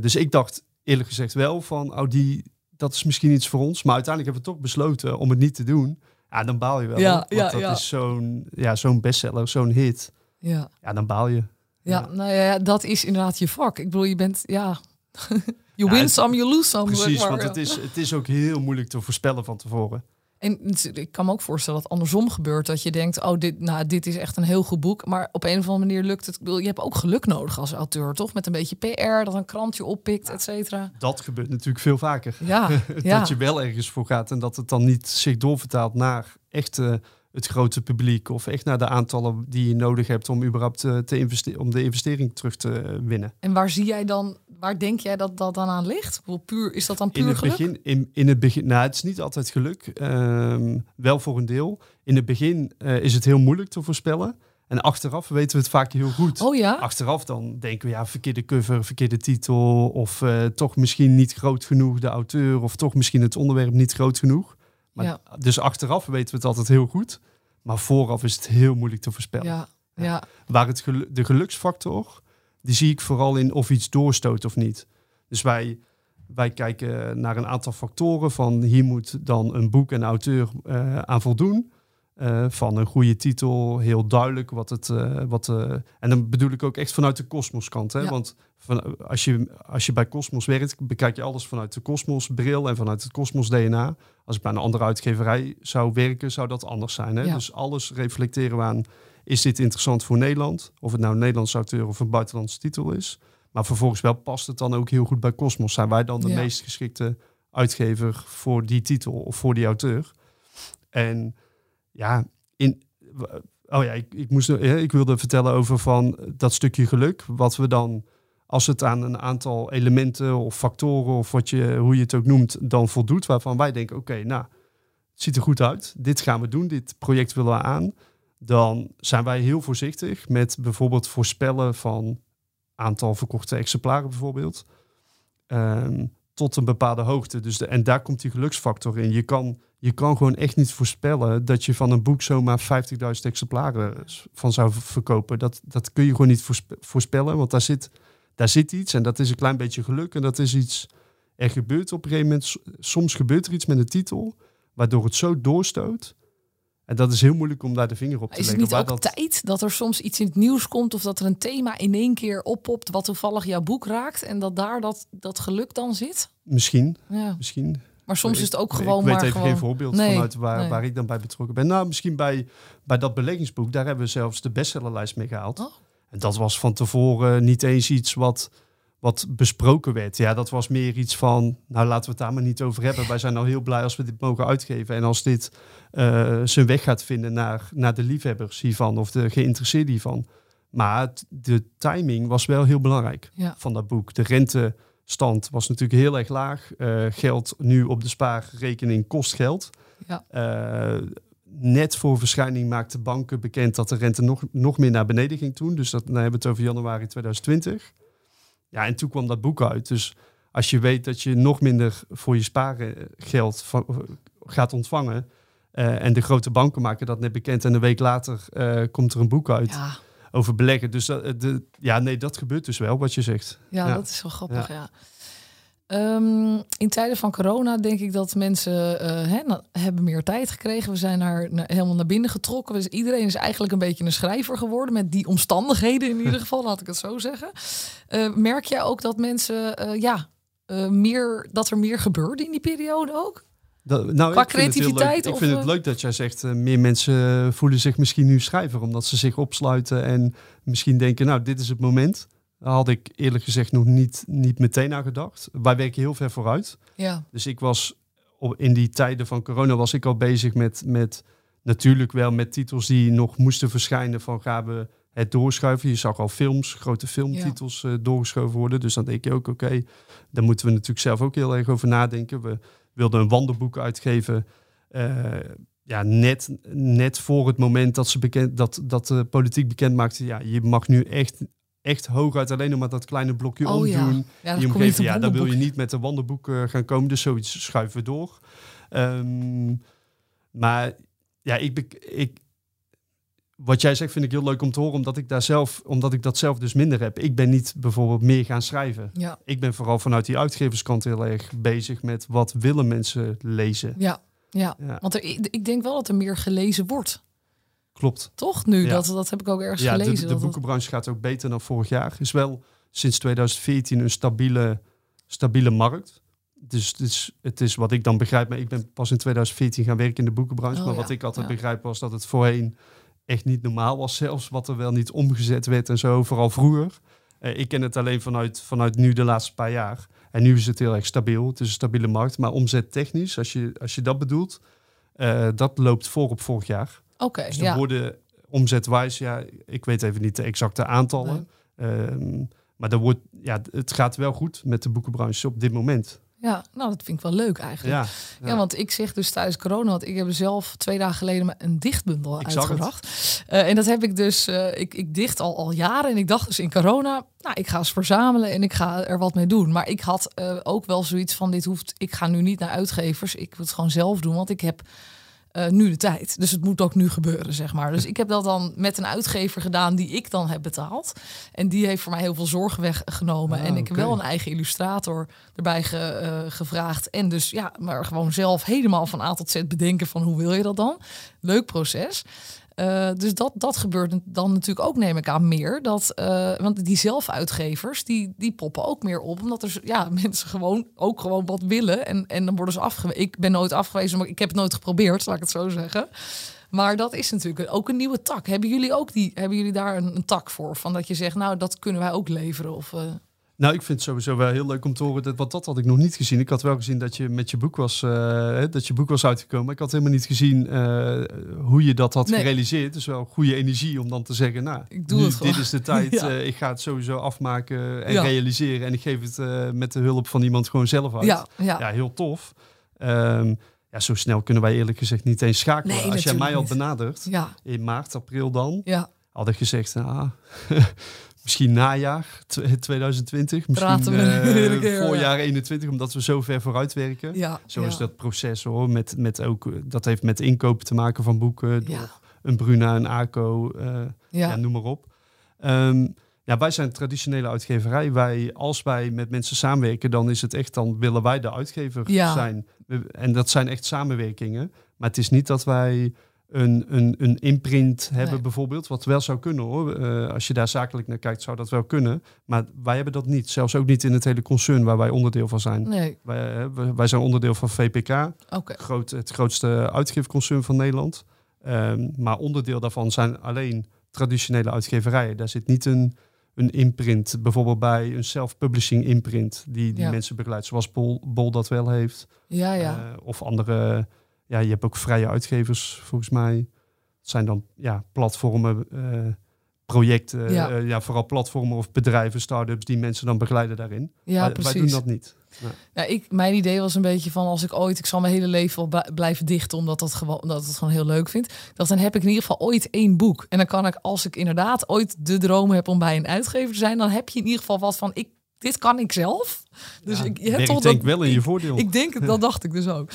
Dus ik dacht eerlijk gezegd wel van, oh, die, dat is misschien iets voor ons. Maar uiteindelijk hebben we toch besloten om het niet te doen. Ja, dan baal je wel. Ja. Want ja, dat ja. is zo'n ja, zo'n bestseller, zo'n hit. ja. Ja, dan baal je. Ja, Ja. nou ja, dat is inderdaad je vak. Ik bedoel, je bent, ja... you Ja, win het- some, you lose some. Precies, maar, want ja. het is, het is ook heel moeilijk te voorspellen van tevoren. En ik kan me ook voorstellen dat het andersom gebeurt. Dat je denkt, oh, dit, nou, dit is echt een heel goed boek. Maar op een of andere manier lukt het. Je hebt ook geluk nodig als auteur, toch? Met een beetje PR, dat een krantje oppikt, et cetera. Dat gebeurt natuurlijk veel vaker. Ja, ja. dat je wel ergens voor gaat en dat het dan niet zich doorvertaalt naar echt eh, het grote publiek of echt naar de aantallen die je nodig hebt om überhaupt eh, te investeren, om de investering terug te eh, winnen. En waar zie jij dan, waar denk jij dat dat dan aan ligt? Puur, is dat dan puur In het geluk? begin, in, in het begin, nou, het is niet altijd geluk, ehm, wel voor een deel. In het begin eh, is het heel moeilijk te voorspellen en achteraf weten we het vaak heel goed. Oh ja? Achteraf dan denken we, ja, verkeerde cover, verkeerde titel. Of toch misschien niet groot genoeg de auteur. Of toch misschien het onderwerp niet groot genoeg. Maar, Ja. Dus achteraf weten we het altijd heel goed. Maar vooraf is het heel moeilijk te voorspellen. Ja, ja. Waar het gelu- de geluksfactor, die zie ik vooral in of iets doorstoot of niet. Dus wij, wij kijken naar een aantal factoren van hier moet dan een boek en auteur uh, aan voldoen. Uh, van een goede titel, heel duidelijk wat het. Uh, wat, en dan bedoel ik ook echt vanuit de kosmoskant. Ja. Want van, als, je, als je bij Cosmos werkt, bekijk je alles vanuit de Cosmos-bril en vanuit het Cosmos-DNA. Als ik bij een andere uitgeverij zou werken, zou dat anders zijn. Hè? Ja. Dus alles reflecteren we aan: is dit interessant voor Nederland? Of het nou een Nederlandse auteur of een buitenlandse titel is. Maar vervolgens wel past het dan ook heel goed bij Cosmos. Zijn wij dan de ja. meest geschikte uitgever voor die titel of voor die auteur? En ja, in, oh ja, ik, ik, moest, ik wilde vertellen over van dat stukje geluk. Wat we dan, als het aan een aantal elementen of factoren of wat je, hoe je het ook noemt, dan voldoet. Waarvan wij denken, oké, nou, het ziet er goed uit. Dit gaan we doen, dit project willen we aan. Dan zijn wij heel voorzichtig met bijvoorbeeld voorspellen van aantal verkochte exemplaren bijvoorbeeld. Um, tot een bepaalde hoogte. Dus en daar komt die geluksfactor in. Je kan je kan gewoon echt niet voorspellen dat je van een boek zomaar 50.000 exemplaren van zou verkopen. Dat, dat kun je gewoon niet voorspellen, want daar zit, daar zit iets en dat is een klein beetje geluk en dat is iets. Er gebeurt op een gegeven moment, soms gebeurt er iets met een titel, waardoor het zo doorstoot. En dat is heel moeilijk om daar de vinger op te leggen. Is het niet ook dat... tijd dat er soms iets in het nieuws komt of dat er een thema in één keer oppopt wat toevallig jouw boek raakt en dat daar dat, dat geluk dan zit? Misschien, ja. misschien. Maar soms is het ook gewoon ik weet maar even gewoon... geen voorbeeld vanuit waar, waar ik dan bij betrokken ben. Nou, misschien bij, bij dat beleggingsboek, daar hebben we zelfs de bestsellerlijst mee gehaald. Oh. En dat was van tevoren niet eens iets wat, wat besproken werd. Ja, dat was meer iets van, nou laten we het daar maar niet over hebben. Wij zijn al heel blij als we dit mogen uitgeven. En als dit uh, zijn weg gaat vinden naar, naar de liefhebbers hiervan of de geïnteresseerden hiervan. Maar de timing was wel heel belangrijk ja. van dat boek. De rente stand was natuurlijk heel erg laag. Uh, geld nu op de spaarrekening kost geld. Ja. Uh, net voor verschijning maakten banken bekend dat de rente nog, nog meer naar beneden ging toen. Dus dat, dan hebben we het over januari 2020. Ja, en toen kwam dat boek uit. Dus als je weet dat je nog minder voor je spaargeld van, gaat ontvangen. Uh, en de grote banken maken dat net bekend. En een week later komt er een boek uit. Ja over beleggen. Dus dat, de, ja, nee, dat gebeurt dus wel, wat je zegt. Ja, ja. dat is wel grappig, ja. ja. Um, in tijden van corona denk ik dat mensen uh, hè, hebben meer tijd gekregen. We zijn naar, naar, helemaal naar binnen getrokken. Dus iedereen is eigenlijk een beetje een schrijver geworden. Met die omstandigheden in ieder geval, laat ik het zo zeggen. Uh, merk jij ook dat mensen, uh, ja, meer, dat er meer gebeurde in die periode ook? Dat, nou, Qua creativiteit? Ik vind het leuk dat jij zegt, uh, meer mensen voelen zich misschien nu schrijver, omdat ze zich opsluiten en misschien denken, nou, dit is het moment. Daar had ik eerlijk gezegd nog niet, niet meteen aan gedacht. Wij werken heel ver vooruit. Ja. Dus ik was op, in die tijden van corona was ik al bezig met, met natuurlijk wel met titels die nog moesten verschijnen van gaan we het doorschuiven. Je zag al films, grote filmtitels ja. uh, doorgeschoven worden. Dus dan denk je ook, oké, okay, daar moeten we natuurlijk zelf ook heel erg over nadenken. We, wilde een wandelboek uitgeven. Uh, ja, net, net voor het moment dat, ze bekend, dat, dat de politiek bekend maakte, ja, je mag nu echt, echt hooguit alleen nog maar dat kleine blokje oh, omdoen. Ja. Ja, omgeving, ja, dan wil je niet met een wandelboek uh, gaan komen, dus zoiets schuiven we door. Um, maar ja, ik, ik, wat jij zegt vind ik heel leuk om te horen, omdat ik daar zelf, omdat ik dat zelf dus minder heb. Ik ben niet bijvoorbeeld meer gaan schrijven. Ja. Ik ben vooral vanuit die uitgeverskant heel erg bezig met wat willen mensen lezen. Ja, ja. ja. want er, ik denk wel dat er meer gelezen wordt. Klopt. Toch nu? Ja. Dat, dat heb ik ook ergens ja, gelezen. De, de boekenbranche gaat ook beter dan vorig jaar. Is wel sinds 2014 een stabiele, stabiele markt. Dus het is, het is wat ik dan begrijp. Maar ik ben pas in 2014 gaan werken in de boekenbranche. Oh, maar wat ik altijd begrijp was dat het voorheen echt niet normaal was zelfs, wat er wel niet omgezet werd en zo, vooral vroeger. Uh, ik ken het alleen vanuit, vanuit nu de laatste paar jaar. En nu is het heel erg stabiel, het is een stabiele markt. Maar omzettechnisch, als je, als je dat bedoelt, uh, dat loopt voor op vorig jaar. Oké, okay, dus er ja. worden omzetwijs, ja, ik weet even niet de exacte aantallen. Nee. Uh, maar er wordt, ja, het gaat wel goed met de boekenbranche op dit moment. Ja, nou, dat vind ik wel leuk eigenlijk. Ja, ja. ja want ik zeg dus tijdens corona, want ik heb zelf twee dagen geleden een dichtbundel ik uitgebracht. Uh, en dat heb ik dus, uh, ik, ik dicht al, al jaren. En ik dacht dus in corona, nou, ik ga eens verzamelen en ik ga er wat mee doen. Maar ik had uh, ook wel zoiets van, dit hoeft, ik ga nu niet naar uitgevers. Ik wil het gewoon zelf doen, want ik heb uh, nu de tijd. Dus het moet ook nu gebeuren, zeg maar. Dus ik heb dat dan met een uitgever gedaan die ik dan heb betaald. En die heeft voor mij heel veel zorgen weggenomen. Ah, en ik heb wel een eigen illustrator erbij ge, gevraagd. En dus ja, maar gewoon zelf helemaal van A tot Z bedenken van hoe wil je dat dan? Leuk proces. Uh, dus dat, dat gebeurt dan natuurlijk ook, neem ik aan, meer. Dat, uh, want die zelfuitgevers, die, die poppen ook meer op. Omdat er ja, mensen gewoon ook gewoon wat willen. En, en dan worden ze afgewezen. Ik ben nooit afgewezen, maar ik heb het nooit geprobeerd, zal ik het zo zeggen. Maar dat is natuurlijk ook een nieuwe tak. Hebben jullie ook die, hebben jullie daar een, een tak voor? Van dat je zegt, nou, dat kunnen wij ook leveren? Of, uh... Nou, ik vind het sowieso wel heel leuk om te horen. Dat, want dat had ik nog niet gezien. Ik had wel gezien dat je met je boek was, uh, dat je boek was uitgekomen. Ik had helemaal niet gezien uh, hoe je dat had gerealiseerd. Dus wel goede energie om dan te zeggen, nou, ik doe nu, het dit is de tijd. ja. uh, ik ga het sowieso afmaken en ja. realiseren. En ik geef het met de hulp van iemand gewoon zelf uit. Ja, ja. ja heel tof. Um, ja, zo snel kunnen wij eerlijk gezegd niet eens schakelen. Nee, Als jij mij had benaderd, in maart, april dan, ja. had ik gezegd, ah, misschien najaar 2020, misschien uh, voorjaar 21, omdat we zo ver vooruit werken. Ja, zo is dat proces hoor, met, met ook, dat heeft met inkopen te maken van boeken, ja. een Bruna, een ACO, uh, ja. noem maar op. Um, ja, wij zijn traditionele uitgeverij. Wij, als wij met mensen samenwerken, dan is het echt, dan willen wij de uitgever zijn. En dat zijn echt samenwerkingen. Maar het is niet dat wij een, een, een imprint hebben bijvoorbeeld, wat wel zou kunnen hoor. Uh, als je daar zakelijk naar kijkt, zou dat wel kunnen. Maar wij hebben dat niet. Zelfs ook niet in het hele concern waar wij onderdeel van zijn. Nee. Wij, uh, wij zijn onderdeel van VPK, okay. groot, het grootste uitgifconcern van Nederland. Um, maar onderdeel daarvan zijn alleen traditionele uitgeverijen. Daar zit niet een, een imprint, bijvoorbeeld bij een self-publishing imprint, die, die ja. mensen begeleidt, zoals Bol, Bol dat wel heeft. Ja, ja. Uh, of andere ja, je hebt ook vrije uitgevers, volgens mij. Het zijn dan ja, platformen, uh, projecten, ja. Uh, ja. vooral platformen of bedrijven, start-ups, die mensen dan begeleiden daarin. Ja, wij, precies. Wij doen dat niet. Ja, ik, mijn idee was een beetje van als ik ooit, ik zal mijn hele leven wel blijven dichten, omdat dat gewoon, dat het gewoon heel leuk vind. Dat dan heb ik in ieder geval ooit één boek. En dan kan ik, als ik inderdaad ooit de droom heb om bij een uitgever te zijn, dan heb je in ieder geval wat van ik dit kan ik zelf. Dus ja, ik, je hebt toch denk wel in je voordeel. Ik, ik denk dat dacht ik dus ook.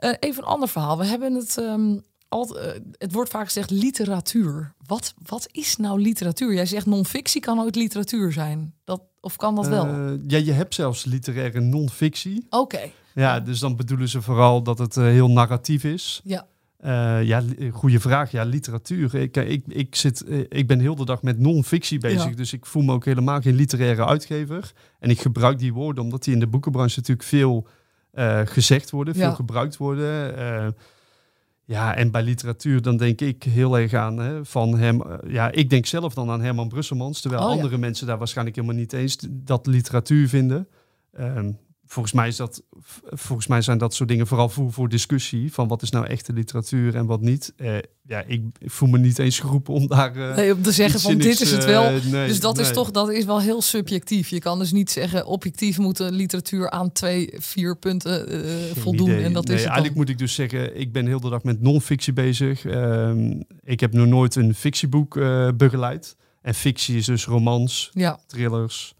Uh, even een ander verhaal. We hebben het um, al, uh, het wordt vaak gezegd literatuur. Wat, wat is nou literatuur? Jij zegt non-fictie kan ooit literatuur zijn. Dat, of kan dat wel? Uh, ja, je hebt zelfs literaire non-fictie. Oké. Okay. Ja, dus dan bedoelen ze vooral dat het heel narratief is. Ja. Uh, ja, goede vraag. Ja, literatuur. Ik, ik, ik, zit, ik ben heel de dag met non-fictie bezig. Ja. Dus ik voel me ook helemaal geen literaire uitgever. En ik gebruik die woorden omdat die in de boekenbranche natuurlijk veel uh, gezegd worden, veel gebruikt worden. Uh, ja, en bij literatuur dan denk ik heel erg aan hè, van hem. Ja, ik denk zelf dan aan Herman Brusselmans, terwijl oh, andere ja. mensen daar waarschijnlijk helemaal niet eens dat literatuur vinden. Um, volgens mij, is dat, volgens mij zijn dat soort dingen vooral voor, voor discussie. Van wat is nou echte literatuur en wat niet. Uh, ja, ik, ik, voel me niet eens geroepen om daar. Uh, nee, om te zeggen van dit is het wel. Uh, nee, dus dat nee. is toch dat is wel heel subjectief. Je kan dus niet zeggen objectief moet de literatuur aan twee, vier punten voldoen. En dat nee, is het eigenlijk moet ik dus zeggen, ik ben heel de dag met non-fictie bezig. Um, ik heb nog nooit een fictieboek begeleid. En fictie is dus romans, ja. thrillers.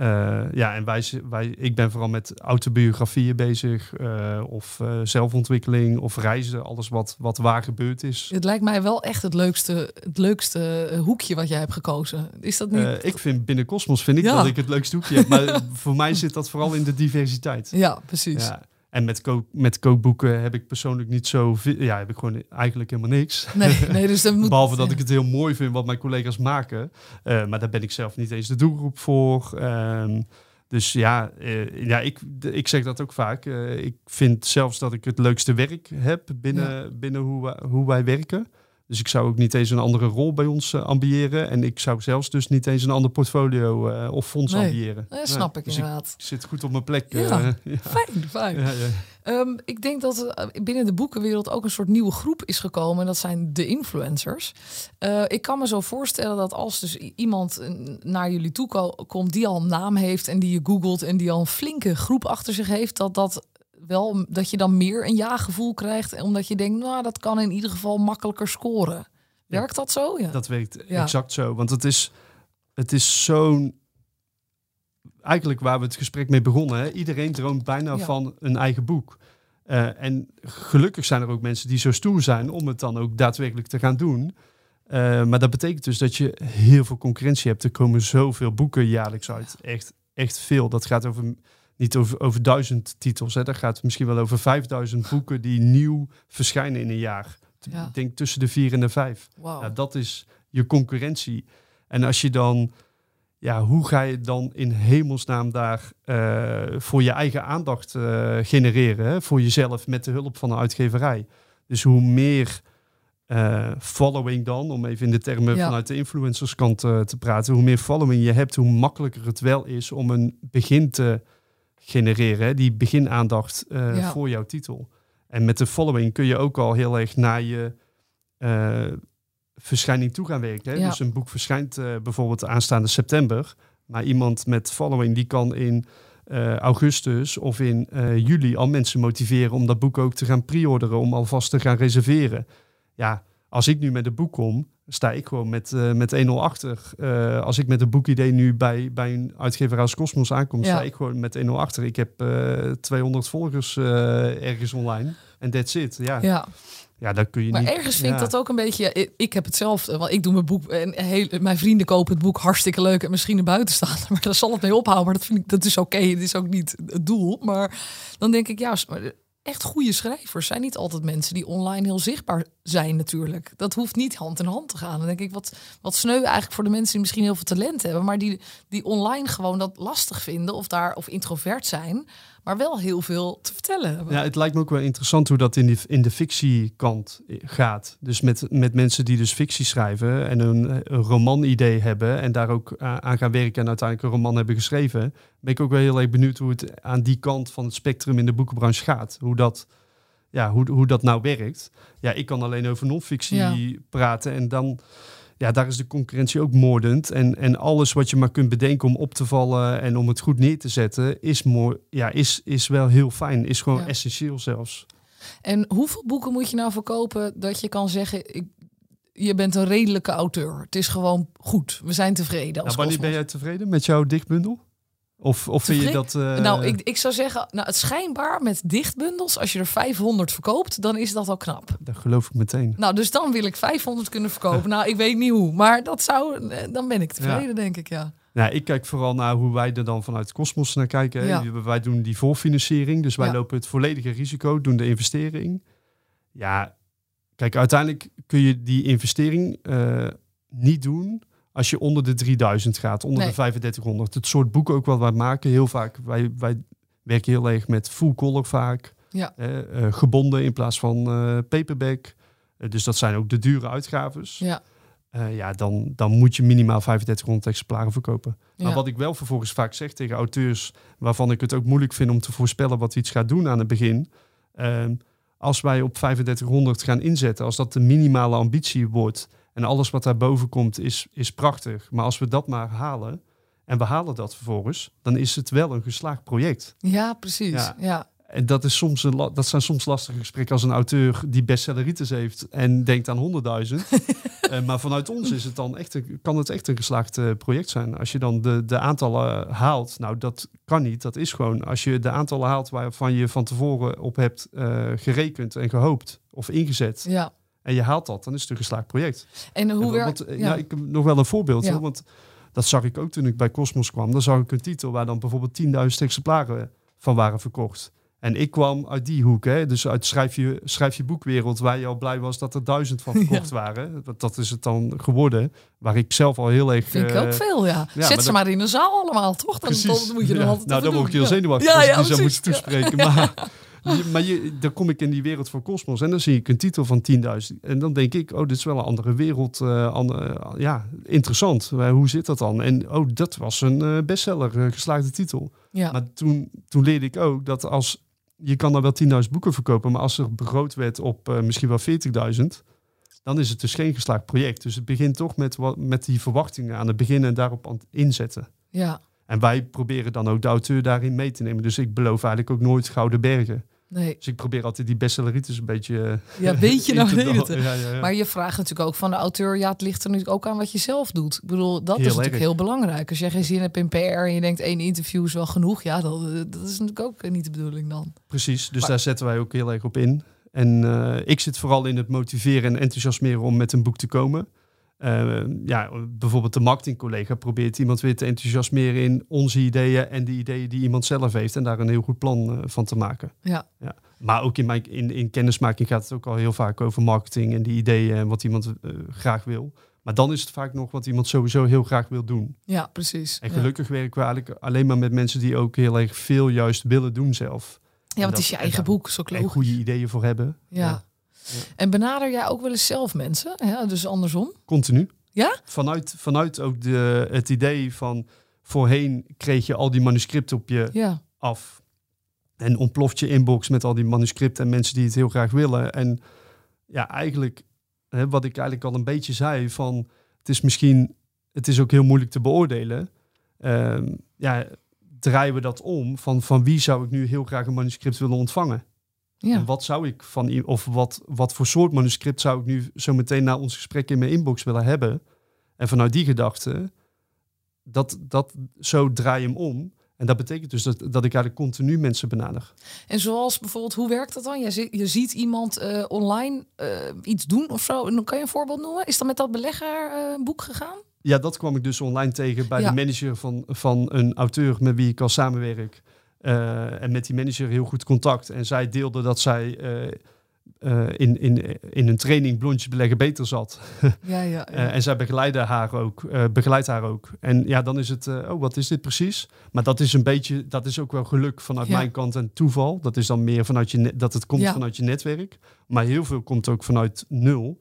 Uh, ja, en wij, wij, ik ben vooral met autobiografieën bezig, uh, of uh, zelfontwikkeling, of reizen, alles wat, wat waar gebeurd is. Het lijkt mij wel echt het leukste, het leukste hoekje wat jij hebt gekozen. Is dat niet? ik vind binnen Cosmos vind ik ja. dat ik het leukste hoekje heb, maar voor mij zit dat vooral in de diversiteit. Ja, precies. Ja. En met, kook, met kookboeken heb ik persoonlijk niet zo Ja, heb ik gewoon eigenlijk helemaal niks. Nee, nee dus dat moet, Behalve dat ja. ik het heel mooi vind wat mijn collega's maken. Uh, maar daar ben ik zelf niet eens de doelgroep voor. Um, dus ja, uh, ja ik, ik zeg dat ook vaak. Uh, ik vind zelfs dat ik het leukste werk heb binnen, ja. binnen hoe, wij, hoe wij werken. Dus ik zou ook niet eens een andere rol bij ons uh, ambiëren. En ik zou zelfs dus niet eens een ander portfolio uh, of fonds nee, ambiëren. Dat snap nee. ik dus inderdaad. Ik zit goed op mijn plek. Ja, ja. fijn, fijn. Ja, um, ik denk dat er binnen de boekenwereld ook een soort nieuwe groep is gekomen. En dat zijn de influencers. ik kan me zo voorstellen dat als dus iemand naar jullie toe komt die al een naam heeft en die je googelt en die al een flinke groep achter zich heeft, dat dat wel dat je dan meer een ja-gevoel krijgt, omdat je denkt, nou, dat kan in ieder geval makkelijker scoren. Werkt dat zo? Ja. Dat werkt ja. exact zo, want het is, het is zo'n eigenlijk waar we het gesprek mee begonnen. Hè? Iedereen droomt bijna ja. van een eigen boek. Uh, en gelukkig zijn er ook mensen die zo stoer zijn om het dan ook daadwerkelijk te gaan doen. Uh, maar dat betekent dus dat je heel veel concurrentie hebt. Er komen zoveel boeken jaarlijks uit. Echt, echt veel. Dat gaat over niet over, over duizend titels. Hè. Dat gaat misschien wel over 5000 boeken die nieuw verschijnen in een jaar. Ja. Ik denk tussen de vier en de vijf. Wow. Nou, dat is je concurrentie. En als je dan, ja, hoe ga je dan in hemelsnaam daar uh, voor je eigen aandacht uh, genereren? Hè? Voor jezelf met de hulp van een uitgeverij. Dus hoe meer uh, following dan, om even in de termen ja. vanuit de influencerskant te praten, hoe meer following je hebt, hoe makkelijker het wel is om een begin te genereren, hè? die beginaandacht ja. voor jouw titel. En met de following kun je ook al heel erg naar je uh, verschijning toe gaan werken. Hè? Ja. Dus een boek verschijnt uh, bijvoorbeeld aanstaande september. Maar iemand met following die kan in uh, augustus of in juli al mensen motiveren om dat boek ook te gaan pre-orderen, om alvast te gaan reserveren. Ja, als ik nu met een boek kom, sta ik gewoon met, uh, met 1-0 achter. Uh, als ik met een boekidee nu bij, bij een uitgever als Cosmos aankom, ja. sta ik gewoon met 1-0 achter. Ik heb uh, 200 volgers ergens online en that's it. Ja. ja. Ja, dat kun je maar niet. ergens vind ik dat ook een beetje. Ik, ik heb hetzelfde, want ik doe mijn boek en heel, mijn vrienden kopen het boek hartstikke leuk en misschien er buiten staan, maar daar zal het mee ophouden. Maar dat vind ik dat is oké. Okay. Het is ook niet het doel. Maar dan denk ik, ja, echt goede schrijvers zijn niet altijd mensen die online heel zichtbaar zijn natuurlijk. Dat hoeft niet hand in hand te gaan. Dan denk ik, wat, wat sneu eigenlijk voor de mensen die misschien heel veel talent hebben, maar die, die online gewoon dat lastig vinden of daar of introvert zijn, maar wel heel veel te vertellen. Ja, het lijkt me ook wel interessant hoe dat in, die, in de fictiekant gaat. Dus met, met mensen die dus fictie schrijven en een, een romanidee hebben en daar ook aan gaan werken en uiteindelijk een roman hebben geschreven, ben ik ook wel heel erg benieuwd hoe het aan die kant van het spectrum in de boekenbranche gaat. Hoe dat, ja, hoe, hoe dat nou werkt. Ja, ik kan alleen over non-fictie ja. praten en dan ja, daar is de concurrentie ook moordend. En, en alles wat je maar kunt bedenken om op te vallen en om het goed neer te zetten, is, mooi, ja, is, is wel heel fijn. Is gewoon ja. essentieel zelfs. En hoeveel boeken moet je nou verkopen dat je kan zeggen, ik, je bent een redelijke auteur. Het is gewoon goed. We zijn tevreden. Als nou, wanneer ben jij tevreden met jouw dichtbundel? Of, of vind je dat... Uh... Nou, ik, ik zou zeggen, nou, het schijnbaar met dichtbundels, als je er 500 verkoopt, dan is dat al knap. Dat geloof ik meteen. Nou, dus dan wil ik 500 kunnen verkopen. nou, ik weet niet hoe, maar dat zou, eh, dan ben ik tevreden, ja. denk ik, ja. Nou, ik kijk vooral naar hoe wij er dan vanuit Cosmos naar kijken. Ja. Wij doen die voorfinanciering, dus wij ja. lopen het volledige risico, doen de investering. Ja, kijk, uiteindelijk kun je die investering uh, niet doen als je onder de 3000 gaat, onder nee. de 3500. Het soort boeken ook wat wij maken, heel vaak, wij, wij werken heel erg met full color vaak. Ja. Uh, uh, gebonden in plaats van uh, paperback. dus dat zijn ook de dure uitgaves. Ja. ja, dan, dan moet je minimaal 3500 exemplaren verkopen. Ja. Maar wat ik wel vervolgens vaak zeg tegen auteurs, waarvan ik het ook moeilijk vind om te voorspellen wat iets gaat doen aan het begin. Ehm, als wij op 3500 gaan inzetten, als dat de minimale ambitie wordt, en alles wat daarboven komt is, is prachtig. Maar als we dat maar halen en we halen dat vervolgens, dan is het wel een geslaagd project. Ja, precies. Ja. ja. En dat, is soms een, dat zijn soms lastige gesprekken als een auteur die bestselleritis heeft en denkt aan 100.000. uh, maar vanuit ons is het dan echt een, kan het echt een geslaagd uh, project zijn. Als je dan de, de aantallen haalt, nou dat kan niet. Dat is gewoon als je de aantallen haalt waarvan je van tevoren op hebt uh, gerekend en gehoopt of ingezet. Ja en je haalt dat, dan is het een geslaagd project. En hoe werkt... Ja. ja, ik heb nog wel een voorbeeld. Ja. Hoor, want dat zag ik ook toen ik bij Cosmos kwam. Dan zag ik een titel waar dan bijvoorbeeld 10.000 exemplaren van waren verkocht. En ik kwam uit die hoek, hè? dus uit schrijf je, schrijf je boekwereld, waar je al blij was dat er duizend van verkocht ja. waren. Dat, dat is het dan geworden, waar ik zelf al heel erg... Vind ik uh, ook veel, ja. ja Zet ze maar in de zaal allemaal, toch? Dan, dan moet je er altijd Nou, dan word ik heel zenuwachtig ja, als ja, ik die zou moeten toespreken. Maar je, maar je, dan kom ik in die wereld van Cosmos en dan zie ik een titel van 10.000. En dan denk ik, oh, dit is wel een andere wereld. Uh, andere, ja, interessant. Uh, hoe zit dat dan? En oh, dat was een uh, bestseller, geslaagde titel. Ja. Maar toen, toen leerde ik ook dat als... Je kan dan wel 10.000 boeken verkopen, maar als er begroot werd op misschien wel 40.000 dan is het dus geen geslaagd project. Dus het begint toch met, wat, met die verwachtingen aan het begin en daarop aan het inzetten. Ja. En wij proberen dan ook de auteur daarin mee te nemen. Dus ik beloof eigenlijk ook nooit gouden bergen. Nee. Dus ik probeer altijd die bestselleritis een beetje... eh, ja, weet je nou te ja, ja, Maar je vraagt natuurlijk ook van de auteur... ja, het ligt er natuurlijk ook aan wat je zelf doet. Ik bedoel, dat is natuurlijk heel belangrijk. Als jij geen zin hebt in PR en je denkt... één interview is wel genoeg... ja, dat, dat is natuurlijk ook niet de bedoeling dan. Precies, dus daar zetten wij ook heel erg op in. En uh, ik zit vooral in het motiveren en enthousiasmeren om met een boek te komen. Uh, ja, bijvoorbeeld de marketingcollega probeert iemand weer te enthousiasmeren in onze ideeën en de ideeën die iemand zelf heeft en daar een heel goed plan uh, van te maken. Ja. ja. Maar ook in, mijn, in, in kennismaking gaat het ook al heel vaak over marketing en die ideeën en wat iemand uh, graag wil. Maar dan is het vaak nog wat iemand sowieso heel graag wil doen. Ja, precies. En gelukkig ja. werken we eigenlijk alleen maar met mensen die ook heel erg veel juist willen doen zelf. Ja, want het is je eigen boek, zo En goede ideeën voor hebben. Ja. ja. En benader jij ook wel eens zelf mensen? Dus andersom? Continu. Ja? Vanuit, vanuit ook de, het idee van voorheen kreeg je al die manuscripten op je ja. af. En ontploft je inbox met al die manuscripten en mensen die het heel graag willen. En ja, eigenlijk, hè, wat ik eigenlijk al een beetje zei, van het is misschien, het is ook heel moeilijk te beoordelen. Uh, ja, draaien we dat om van, van wie zou ik nu heel graag een manuscript willen ontvangen? Ja. En wat zou ik van of wat, wat voor soort manuscript zou ik nu zo meteen na ons gesprek in mijn inbox willen hebben? En vanuit die gedachte, dat, dat, zo draai je hem om. En dat betekent dus dat, dat ik eigenlijk continu mensen benader. En zoals bijvoorbeeld, hoe werkt dat dan? Je, ziet, je ziet iemand uh, online uh, iets doen of zo. En dan kan je een voorbeeld noemen. Is dat met dat beleggerboek uh, gegaan? Ja, dat kwam ik dus online tegen bij ja. de manager van, van een auteur met wie ik al samenwerk. Uh, en met die manager heel goed contact. En zij deelde dat zij uh, uh, in, in, in een training blondjes beleggen beter zat. ja, ja, ja. en zij begeleidde haar ook, begeleidt haar ook. En ja, dan is het, oh, wat is dit precies? Maar dat is een beetje, dat is ook wel geluk vanuit ja. mijn kant en toeval. Dat is dan meer vanuit je, dat het komt vanuit je netwerk. Maar heel veel komt ook vanuit nul.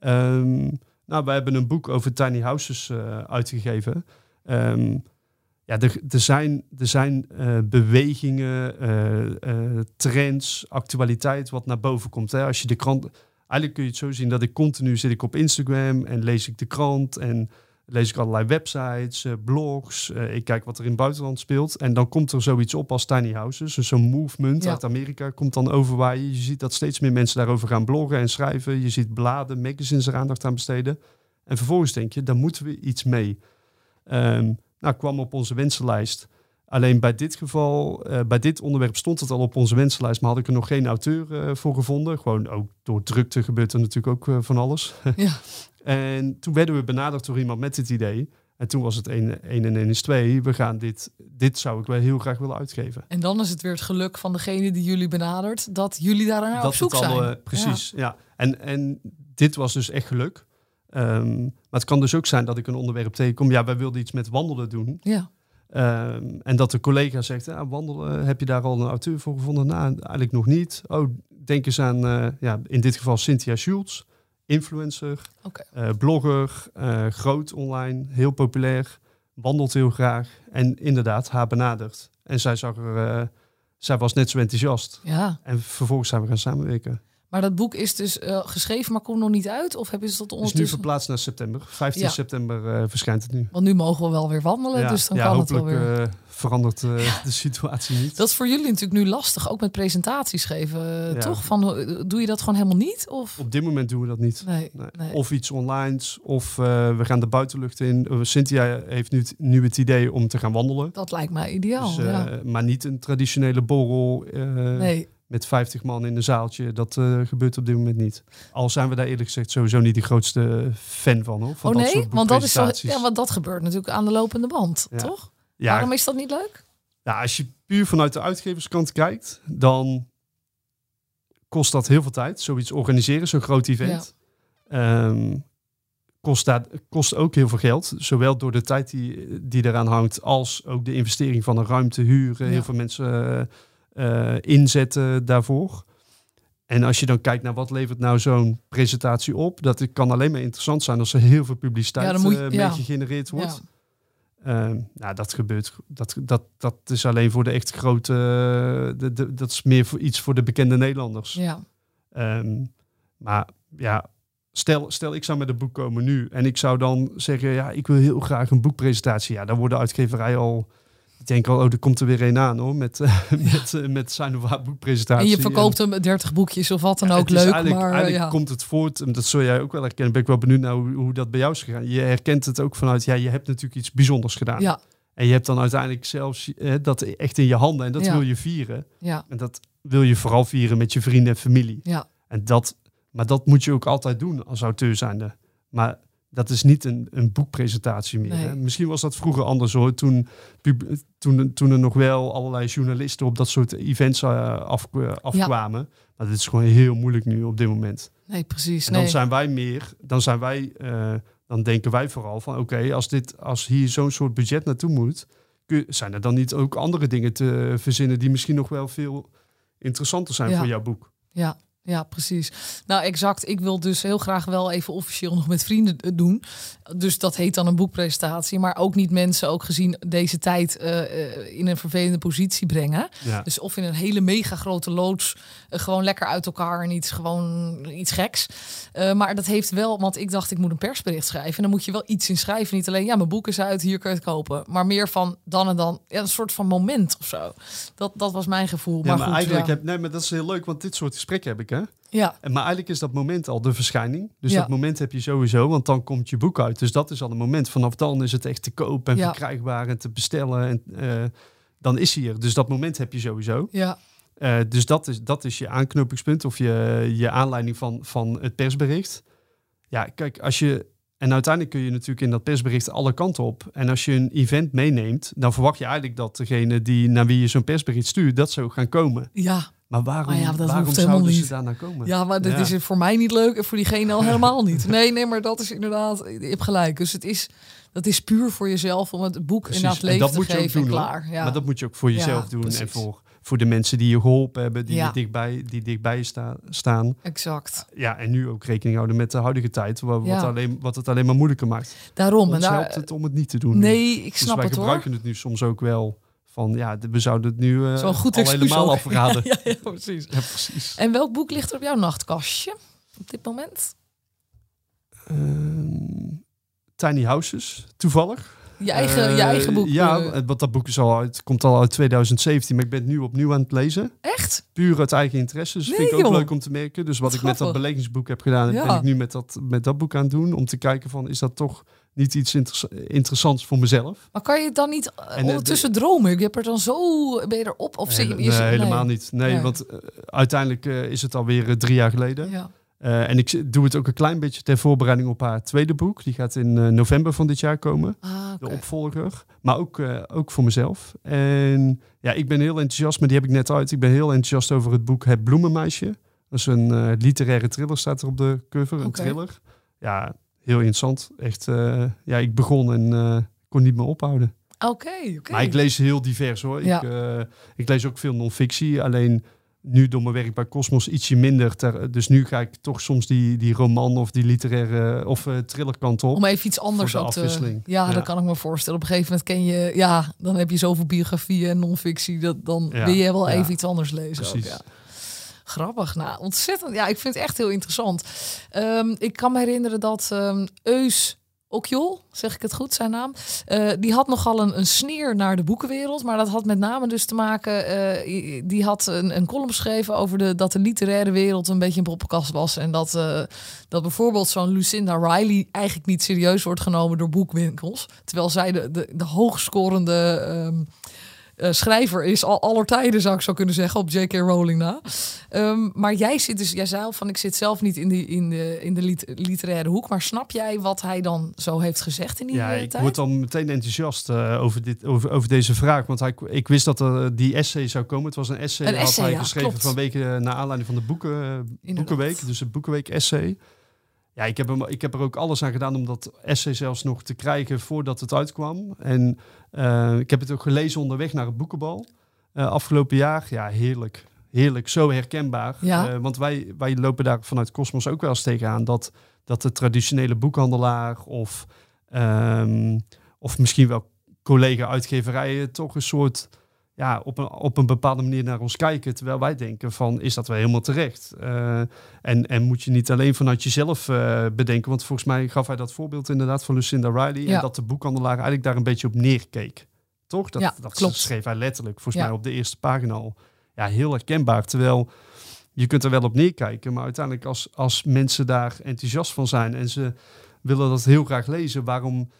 Um, nou, wij hebben een boek over tiny houses uitgegeven. Um, ja, er, er, zijn, er zijn uh, bewegingen, uh, uh, trends, actualiteit wat naar boven komt. Hè? Als je de krant. Eigenlijk kun je het zo zien dat ik continu zit ik op Instagram en lees ik de krant en lees ik allerlei websites, blogs. ik kijk wat er in het buitenland speelt. En dan komt er zoiets op als tiny houses. Dus zo'n movement ja. uit Amerika komt dan overwaaien. Je ziet dat steeds meer mensen daarover gaan bloggen en schrijven. Je ziet bladen, magazines er aandacht aan besteden. En vervolgens denk je, daar moeten we iets mee. Um, nou, kwam op onze wensenlijst. Alleen bij dit geval, uh, bij dit onderwerp stond het al op onze wensenlijst, maar had ik er nog geen auteur uh, voor gevonden. Gewoon ook door drukte gebeurt er natuurlijk ook uh, van alles. Ja. en toen werden we benaderd door iemand met dit idee. En toen was het 1 en 1 is 2. We gaan dit, dit zou ik wel heel graag willen uitgeven. En dan is het weer het geluk van degene die jullie benadert, dat jullie daar naar op zoek al, zijn. precies, ja. ja. En, en dit was dus echt geluk. Um, maar het kan dus ook zijn dat ik een onderwerp tegenkom. Ja, wij wilden iets met wandelen doen. Ja. Um, en dat de collega zegt, ah, wandelen, heb je daar al een auteur voor gevonden? Nou, eigenlijk nog niet. Oh, denk eens aan, uh, ja, in dit geval Cynthia Schultz, influencer, okay. uh, blogger, uh, groot online, heel populair, wandelt heel graag. En inderdaad, haar benaderd. En zij zag er, zij was net zo enthousiast. Ja. En vervolgens zijn we gaan samenwerken. Maar dat boek is dus uh, geschreven, maar komt nog niet uit? Of hebben ze dat ondertussen? is nu verplaatst naar september. 15 ja. september uh, verschijnt het nu. Want nu mogen we wel weer wandelen, ja. dus dan ja, kan het wel weer. Uh, verandert de situatie niet. Dat is voor jullie natuurlijk nu lastig, ook met presentaties geven, toch? Van, doe je dat gewoon helemaal niet? Of? Op dit moment doen we dat niet. Nee, nee. Nee. Of iets online, of we gaan de buitenlucht in. Cynthia heeft nu, nu het idee om te gaan wandelen. Dat lijkt mij ideaal, dus. Maar niet een traditionele borrel. nee met 50 man in een zaaltje. Dat uh, gebeurt op dit moment niet. Al zijn we daar eerlijk gezegd sowieso niet de grootste fan van. Hoor, van oh dat nee, want dat, is zo, ja, want dat gebeurt natuurlijk aan de lopende band, ja. toch? Ja. Waarom is dat niet leuk? Ja, als je puur vanuit de uitgeverskant kijkt, dan kost dat heel veel tijd. Zoiets organiseren, zo'n groot event. Ja. Um, kost, daar, kost ook heel veel geld. Zowel door de tijd die, die eraan hangt, als ook de investering van een ruimte huren. Heel veel mensen... Uh, uh, inzetten daarvoor. En als je dan kijkt naar wat levert nou zo'n presentatie op, dat kan alleen maar interessant zijn als er heel veel publiciteit ja, je, uh, ja. mee gegenereerd wordt. Ja. Uh, nou, dat gebeurt. Dat, dat, dat is alleen voor de echt grote. De, de, dat is meer voor iets voor de bekende Nederlanders. Ja. Um, maar ja, stel, stel ik zou met een boek komen nu en ik zou dan zeggen, ja, ik wil heel graag een boekpresentatie. Ja, dan wordt de uitgeverij al Ik denk al, oh, er komt er weer een aan hoor, met, met, met zijn of haar boekpresentatie. En je verkoopt hem 30 boekjes of wat dan ook, leuk. Eigenlijk, maar, eigenlijk komt het voort, en dat zul jij ook wel herkennen, ben ik wel benieuwd naar hoe, hoe dat bij jou is gegaan. Je herkent het ook vanuit, ja, je hebt natuurlijk iets bijzonders gedaan. Ja. En je hebt dan uiteindelijk zelfs dat echt in je handen en dat wil je vieren. Ja. En dat wil je vooral vieren met je vrienden en familie. Ja. En dat, maar dat moet je ook altijd doen als auteur zijnde. Maar dat is niet een, een boekpresentatie meer. Hè? Misschien was dat vroeger anders hoor. Toen, toen, toen er nog wel allerlei journalisten op dat soort events uh, af, uh, afkwamen. Maar dit is gewoon heel moeilijk nu op dit moment. Nee, precies. En dan zijn wij meer, dan zijn wij, uh, dan denken wij vooral van oké, als dit, als hier zo'n soort budget naartoe moet, kun, zijn er dan niet ook andere dingen te verzinnen die misschien nog wel veel interessanter zijn ja. voor jouw boek? Ja, ja, precies. Nou, exact. Ik wil dus heel graag wel even officieel nog met vrienden doen. Dus dat heet dan een boekpresentatie. Maar ook niet mensen, ook gezien deze tijd, uh, in een vervelende positie brengen. Ja. Dus of in een hele mega grote loods, uh, gewoon lekker uit elkaar en iets, gewoon iets geks. Uh, maar dat heeft wel, want ik dacht ik moet een persbericht schrijven. En dan moet je wel iets in schrijven. Niet alleen, ja, mijn boek is uit, hier kun je het kopen. Maar meer van dan en dan, ja, een soort van moment of zo. Dat, dat was mijn gevoel. Ja, maar, maar goed, eigenlijk ja. heb, nee, maar dat is heel leuk, want dit soort gesprekken heb ik, hè? Ja, En, maar eigenlijk is dat moment al de verschijning. Dus Ja. dat moment heb je sowieso, want dan komt je boek uit. Dus dat is al een moment. Vanaf dan is het echt te koop en Ja. verkrijgbaar en te bestellen. En eh, dan is hij er. Dus dat moment heb je sowieso. ja, Eh, dus dat is, dat is je aanknopingspunt of je, je aanleiding van, van het persbericht. Ja, kijk, als je. En uiteindelijk kun je natuurlijk in dat persbericht alle kanten op. En als je een event meeneemt, dan verwacht je eigenlijk dat degene die naar wie je zo'n persbericht stuurt, dat zou gaan komen. ja. Maar waarom, Maar ja, dat waarom zouden ze niet. daar naar komen? Ja, maar dat Ja. is voor mij niet leuk en voor diegene al helemaal niet. Nee, nee, maar dat is inderdaad, je hebt gelijk. Dus het is, dat is puur voor jezelf om het boek Precies. inderdaad En leven dat te moet je ook geven en doen, klaar. Ja. Maar dat moet je ook voor jezelf Ja, doen. En voor, voor de mensen die je geholpen hebben, die, Ja. je dichtbij, die dichtbij je sta- staan. Exact. Ja, en nu ook rekening houden met de huidige tijd, wa- wat, Ja. alleen, wat het alleen maar moeilijker maakt. Daarom. En daar, helpt het om het niet te doen. nee, ik dus snap wij het hoor. gebruiken het nu soms ook wel van, ja, we zouden het nu Zo'n goed al helemaal ook. afraden. Ja, ja, precies. Ja, precies. En welk boek ligt er op jouw nachtkastje op dit moment? Ehm, Tiny Houses, toevallig. Je eigen, je Eh, eigen boek. Ja, eh, want dat boek is al uit, komt al uit 2017, maar ik ben het nu opnieuw aan het lezen. echt? Puur uit eigen interesse. Dus Nee, vind ik ook leuk om te merken. Dus wat ik met dat grappig. belegingsboek heb gedaan, Ja. ben ik nu met dat, met dat boek aan het doen. Om te kijken van, is dat toch niet iets interess- interessants voor mezelf? Maar kan je het dan niet eh, En, ondertussen dromen? Je hebt er dan zo, ben je erop? Of je, nee, helemaal niet. Nee, Nee. want eh, uiteindelijk eh, is het alweer eh, drie jaar geleden. Ja. En ik doe het ook een klein beetje ter voorbereiding op haar tweede boek. Die gaat in november van dit jaar komen. Ah, de opvolger. Maar ook, ook voor mezelf. En ja, ik ben heel enthousiast, maar die heb ik net uit. Ik ben heel enthousiast over het boek Het Bloemenmeisje. Dat is een literaire thriller, staat er op de cover. Een thriller. Ja, heel interessant. Echt, eh, ja, ik begon en eh, kon niet meer ophouden. Oké, oké. Maar ik lees heel divers hoor. Ja. Ik, eh, ik lees ook veel non-fictie. Alleen nu door mijn werk bij Cosmos ietsje minder. Ter, dus nu ga ik toch soms die, die roman of die literaire of thrillerkant op. Om even iets anders ook te... Ja, Ja. dat kan ik me voorstellen. Op een gegeven moment ken je... Ja, dan heb je zoveel biografieën en non-fictie. Dat, dan Ja, wil je wel even iets anders lezen. Precies. ja. Grappig. Nou, ontzettend. Ja, ik vind het echt heel interessant. Ehm, ik kan me herinneren dat ehm Eus Okjol, zeg ik het goed, zijn naam. eh, die had nogal een, een sneer naar de boekenwereld. Maar dat had met name dus te maken... eh, die had een, een column geschreven over de, dat de literaire wereld een beetje een poppenkast was. En dat, eh, dat bijvoorbeeld zo'n Lucinda Riley eigenlijk niet serieus wordt genomen door boekwinkels. Terwijl zij de, de, de hoogscorende ehm, eh, schrijver is al aller tijden, zou ik zo kunnen zeggen, op J.K. Rowling na. Ehm, maar jij zit dus, jij zei al van, ik zit zelf niet in, die, in de, in de lit- literaire hoek. Maar snap jij wat hij dan zo heeft gezegd in die Ja, eh, ik tijd? word dan meteen enthousiast eh, over, dit, over, over deze vraag. Want hij, ik wist dat er die essay zou komen. Het was een essay, Een had hij ja, geschreven klopt. vanwege naar aanleiding van de boeken, boekenweek. Dus het boekenweek essay. Ja, ik heb, hem, ik heb er ook alles aan gedaan om dat essay zelfs nog te krijgen voordat het uitkwam. En eh, ik heb het ook gelezen onderweg naar het boekenbal. eh, afgelopen jaar. Ja, heerlijk. Heerlijk, zo herkenbaar. Ja. Eh, want wij, wij lopen daar vanuit Cosmos ook wel eens tegenaan dat, dat de traditionele boekhandelaar of, ehm, of misschien wel collega-uitgeverijen toch een soort ja, op, een, op een bepaalde manier naar ons kijken. Terwijl wij denken van, is dat wel helemaal terecht? Eh, en, en moet je niet alleen vanuit jezelf eh, bedenken. Want volgens mij gaf hij dat voorbeeld inderdaad van Lucinda Riley. Ja. En dat de boekhandelaar eigenlijk daar een beetje op neerkeek. toch? Dat, Ja, dat klopt. schreef hij letterlijk, volgens Ja. mij op de eerste pagina al. Ja, heel herkenbaar. Terwijl je kunt er wel op neerkijken, maar uiteindelijk als, als mensen daar enthousiast van zijn en ze willen dat heel graag lezen, waarom,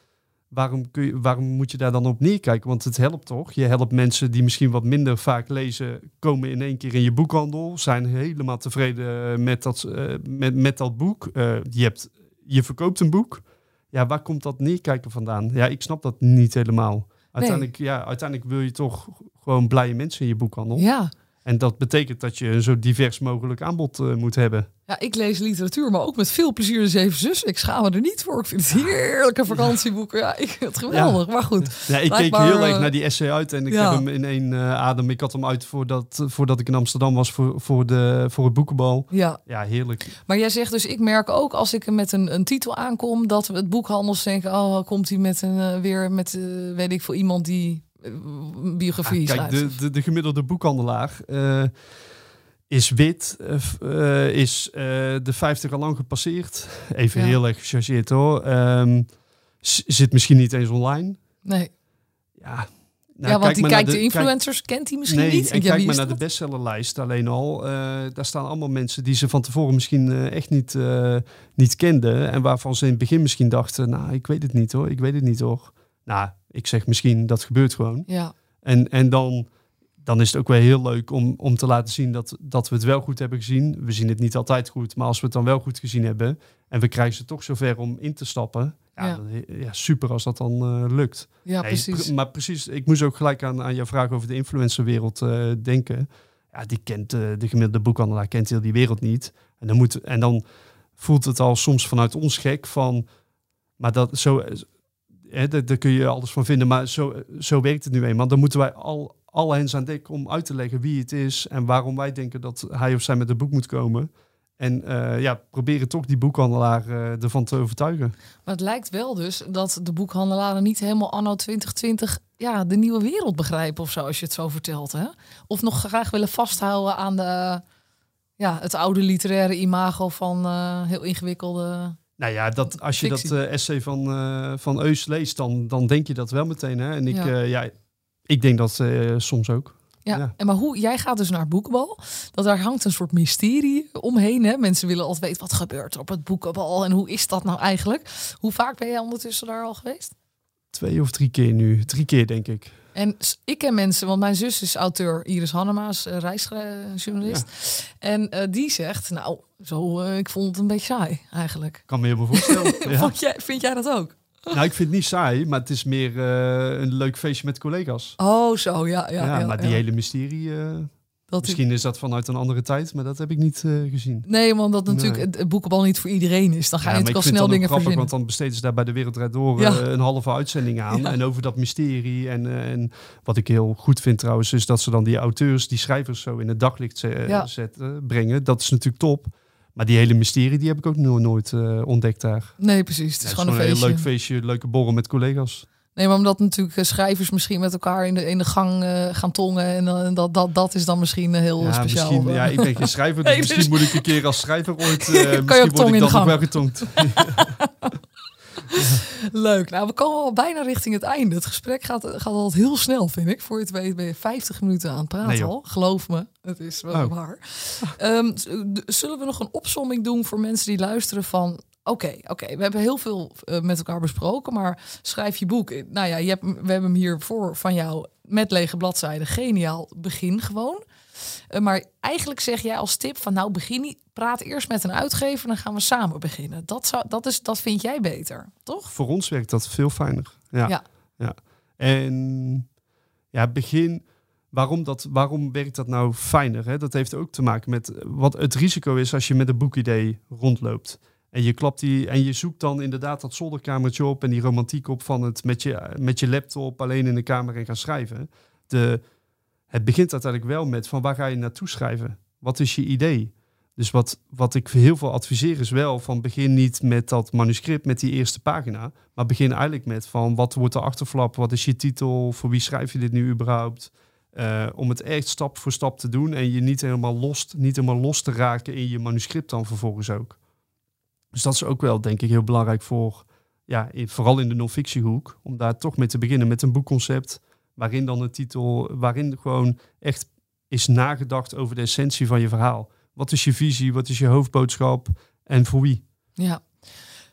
waarom, kun je, waarom moet je daar dan op neerkijken? Want het helpt toch? Je helpt mensen die misschien wat minder vaak lezen, komen in één keer in je boekhandel, zijn helemaal tevreden met dat, eh, met, met dat boek. Eh, je, hebt, je verkoopt een boek. Ja, waar komt dat neerkijken vandaan? Ja, ik snap dat niet helemaal. Uiteindelijk, ja, uiteindelijk wil je toch gewoon blije mensen in je boekhandel. Ja. En dat betekent dat je een zo divers mogelijk aanbod eh, moet hebben. Ja, ik lees literatuur, maar ook met veel plezier de Zeven Zussen. Ik schaam me er niet voor. Ik vind het heerlijke vakantieboeken. Ja, ik vind het geweldig. Maar goed. Ja, ik keek heel erg eh, naar die essay uit en ik ja. heb hem in één eh, adem. Ik had hem uit voordat, voordat ik in Amsterdam was voor, voor, de, voor het boekenbal. Ja, Ja, heerlijk. maar jij zegt dus, ik merk ook als ik met een, een titel aankom, dat we het boekhandels denken, oh, komt hij met een, eh, weer met, eh, weet ik veel, iemand die eh, biografie Ah, kijk, schrijft. de, de, de gemiddelde boekhandelaar eh, is wit, eh, eh, is eh, de 50 al lang gepasseerd. Even Ja. heel erg gechargeerd hoor. Ehm, zit misschien niet eens online. Nee. Ja, nou, ja, want kijk die kijkt de, influencers, kent hij misschien nee, niet. en Denk je, kijk maar naar de bestsellerlijst alleen al. daar staan allemaal mensen die ze van tevoren misschien echt niet, niet kenden. En waarvan ze in het begin misschien dachten, nou, ik weet het niet hoor, ik weet het niet hoor. Nou, ik zeg misschien, dat gebeurt gewoon. Ja, En, en dan, dan is het ook wel heel leuk om, om te laten zien dat, dat we het wel goed hebben gezien. We zien het niet altijd goed, maar als we het dan wel goed gezien hebben... en we krijgen ze toch zover om in te stappen... Ja, Ja. dan- ja super als dat dan eh, lukt. ja Nee, precies. pr- maar precies, ik moest ook gelijk aan, aan jouw vraag over de influencerwereld eh, denken. Ja, die kent eh, de gemiddelde boekhandelaar kent heel die wereld niet. En dan, moet, en dan voelt het al soms vanuit ons gek van, maar dat zo, hè, daar, daar kun je alles van vinden, maar zo, zo werkt het nu eenmaal. Dan moeten wij al, al hens aan dek om uit te leggen wie het is en waarom wij denken dat hij of zij met een boek moet komen. En eh, ja, proberen toch die boekhandelaar eh, ervan te overtuigen. Maar het lijkt wel dus dat de boekhandelaren niet helemaal anno 2020 ja, de nieuwe wereld begrijpen of zo, als je het zo vertelt. Hè? Of nog graag willen vasthouden aan de, ja, het oude literaire imago van eh, heel ingewikkelde... Nou ja, dat, als je Fictie. dat eh, essay van, van Eus leest, dan, dan denk je dat wel meteen. Hè? En ik, ja, ik denk dat eh, soms ook. Ja, Ja. en maar hoe, jij gaat dus naar boekenbal. Dat daar hangt een soort mysterie omheen. Hè? Mensen willen altijd weten wat gebeurt er op het boekenbal en hoe is dat nou eigenlijk? Hoe vaak ben jij ondertussen daar al geweest? Twee of drie keer nu. Drie keer, denk ik. En ik ken mensen, want mijn zus is auteur, Iris Hannema's uh, reisjournalist. En eh, die zegt, nou, zo, eh, ik vond het een beetje saai eigenlijk. Kan me helemaal voorstellen. ja. Vond jij, vind jij dat ook? Nou, ik vind het niet saai, maar het is meer eh, een leuk feestje met collega's. Oh, zo, ja. Ja, Ja, ja, maar die hele mysterie, eh, misschien is dat vanuit een andere tijd, maar dat heb ik niet eh, gezien. Nee, want dat natuurlijk Nee. het, het boekenbal niet voor iedereen is. Dan ga je Ja, maar natuurlijk al ik vind snel het dingen grappig, verzinnen. want dan besteden ze daar bij de Wereld Door Ja. een halve uitzending aan. Ja. En over dat mysterie. En, en wat ik heel goed vind trouwens, is dat ze dan die auteurs, die schrijvers zo in het daglicht zetten, brengen. Dat is natuurlijk top. Maar die hele mysterie, die heb ik ook no- nooit eh, ontdekt daar. Nee, precies. Het is Ja, gewoon een heel leuk feestje, leuke borrel met collega's. Nee, maar omdat natuurlijk eh, schrijvers misschien met elkaar in de, in de gang eh, gaan tongen. En dat, dat, dat is dan misschien heel Ja, speciaal. misschien, ja, ik ben geen schrijver, dus Nee, misschien dus- moet ik een keer als schrijver ooit... eh, je misschien ook tong ik in de dan nog gang. wel getongd. Leuk. Nou, we komen al bijna richting het einde. Het gesprek gaat, gaat altijd heel snel, vind ik. Voor je het weet ben je 50 minuten aan het praten Nee, al. Geloof me, het is wel Oh. waar. Ehm, zullen we nog een opsomming doen voor mensen die luisteren van... Oké, oké, we hebben heel veel eh, met elkaar besproken, maar schrijf je boek. Nou ja, je hebt, we hebben hem hier voor van jou met lege bladzijden. Geniaal, begin gewoon. Eh, maar eigenlijk zeg jij als tip van nou begin niet, praat eerst met een uitgever, dan gaan we samen beginnen. Dat, zou, dat, is, dat vind jij beter, toch? Voor ons werkt dat veel fijner. Ja. Ja. ja. En ja, begin. Waarom, dat, waarom werkt dat nou fijner? Hè? Dat heeft ook te maken met eh, wat het risico is als je met een boekidee rondloopt. En je klapt die en je zoekt dan inderdaad dat zolderkamertje op en die romantiek op van het met je, met je laptop alleen in de kamer en gaan schrijven. De, het begint uiteindelijk wel met van waar ga je naartoe schrijven? Wat is je idee? Dus wat, wat ik heel veel adviseer is wel van begin niet met dat manuscript, met die eerste pagina. Maar begin eigenlijk met van wat wordt de achterflap? Wat is je titel? Voor wie schrijf je dit nu überhaupt? Eh, om het echt stap voor stap te doen en je niet helemaal, los, niet helemaal los te raken in je manuscript dan vervolgens ook. Dus dat is ook wel denk ik heel belangrijk voor, ja, vooral in de non-fictiehoek, om daar toch mee te beginnen met een boekconcept. Waarin dan een titel, waarin gewoon echt is nagedacht over de essentie van je verhaal. Wat is je visie? Wat is je hoofdboodschap? En voor wie? Ja.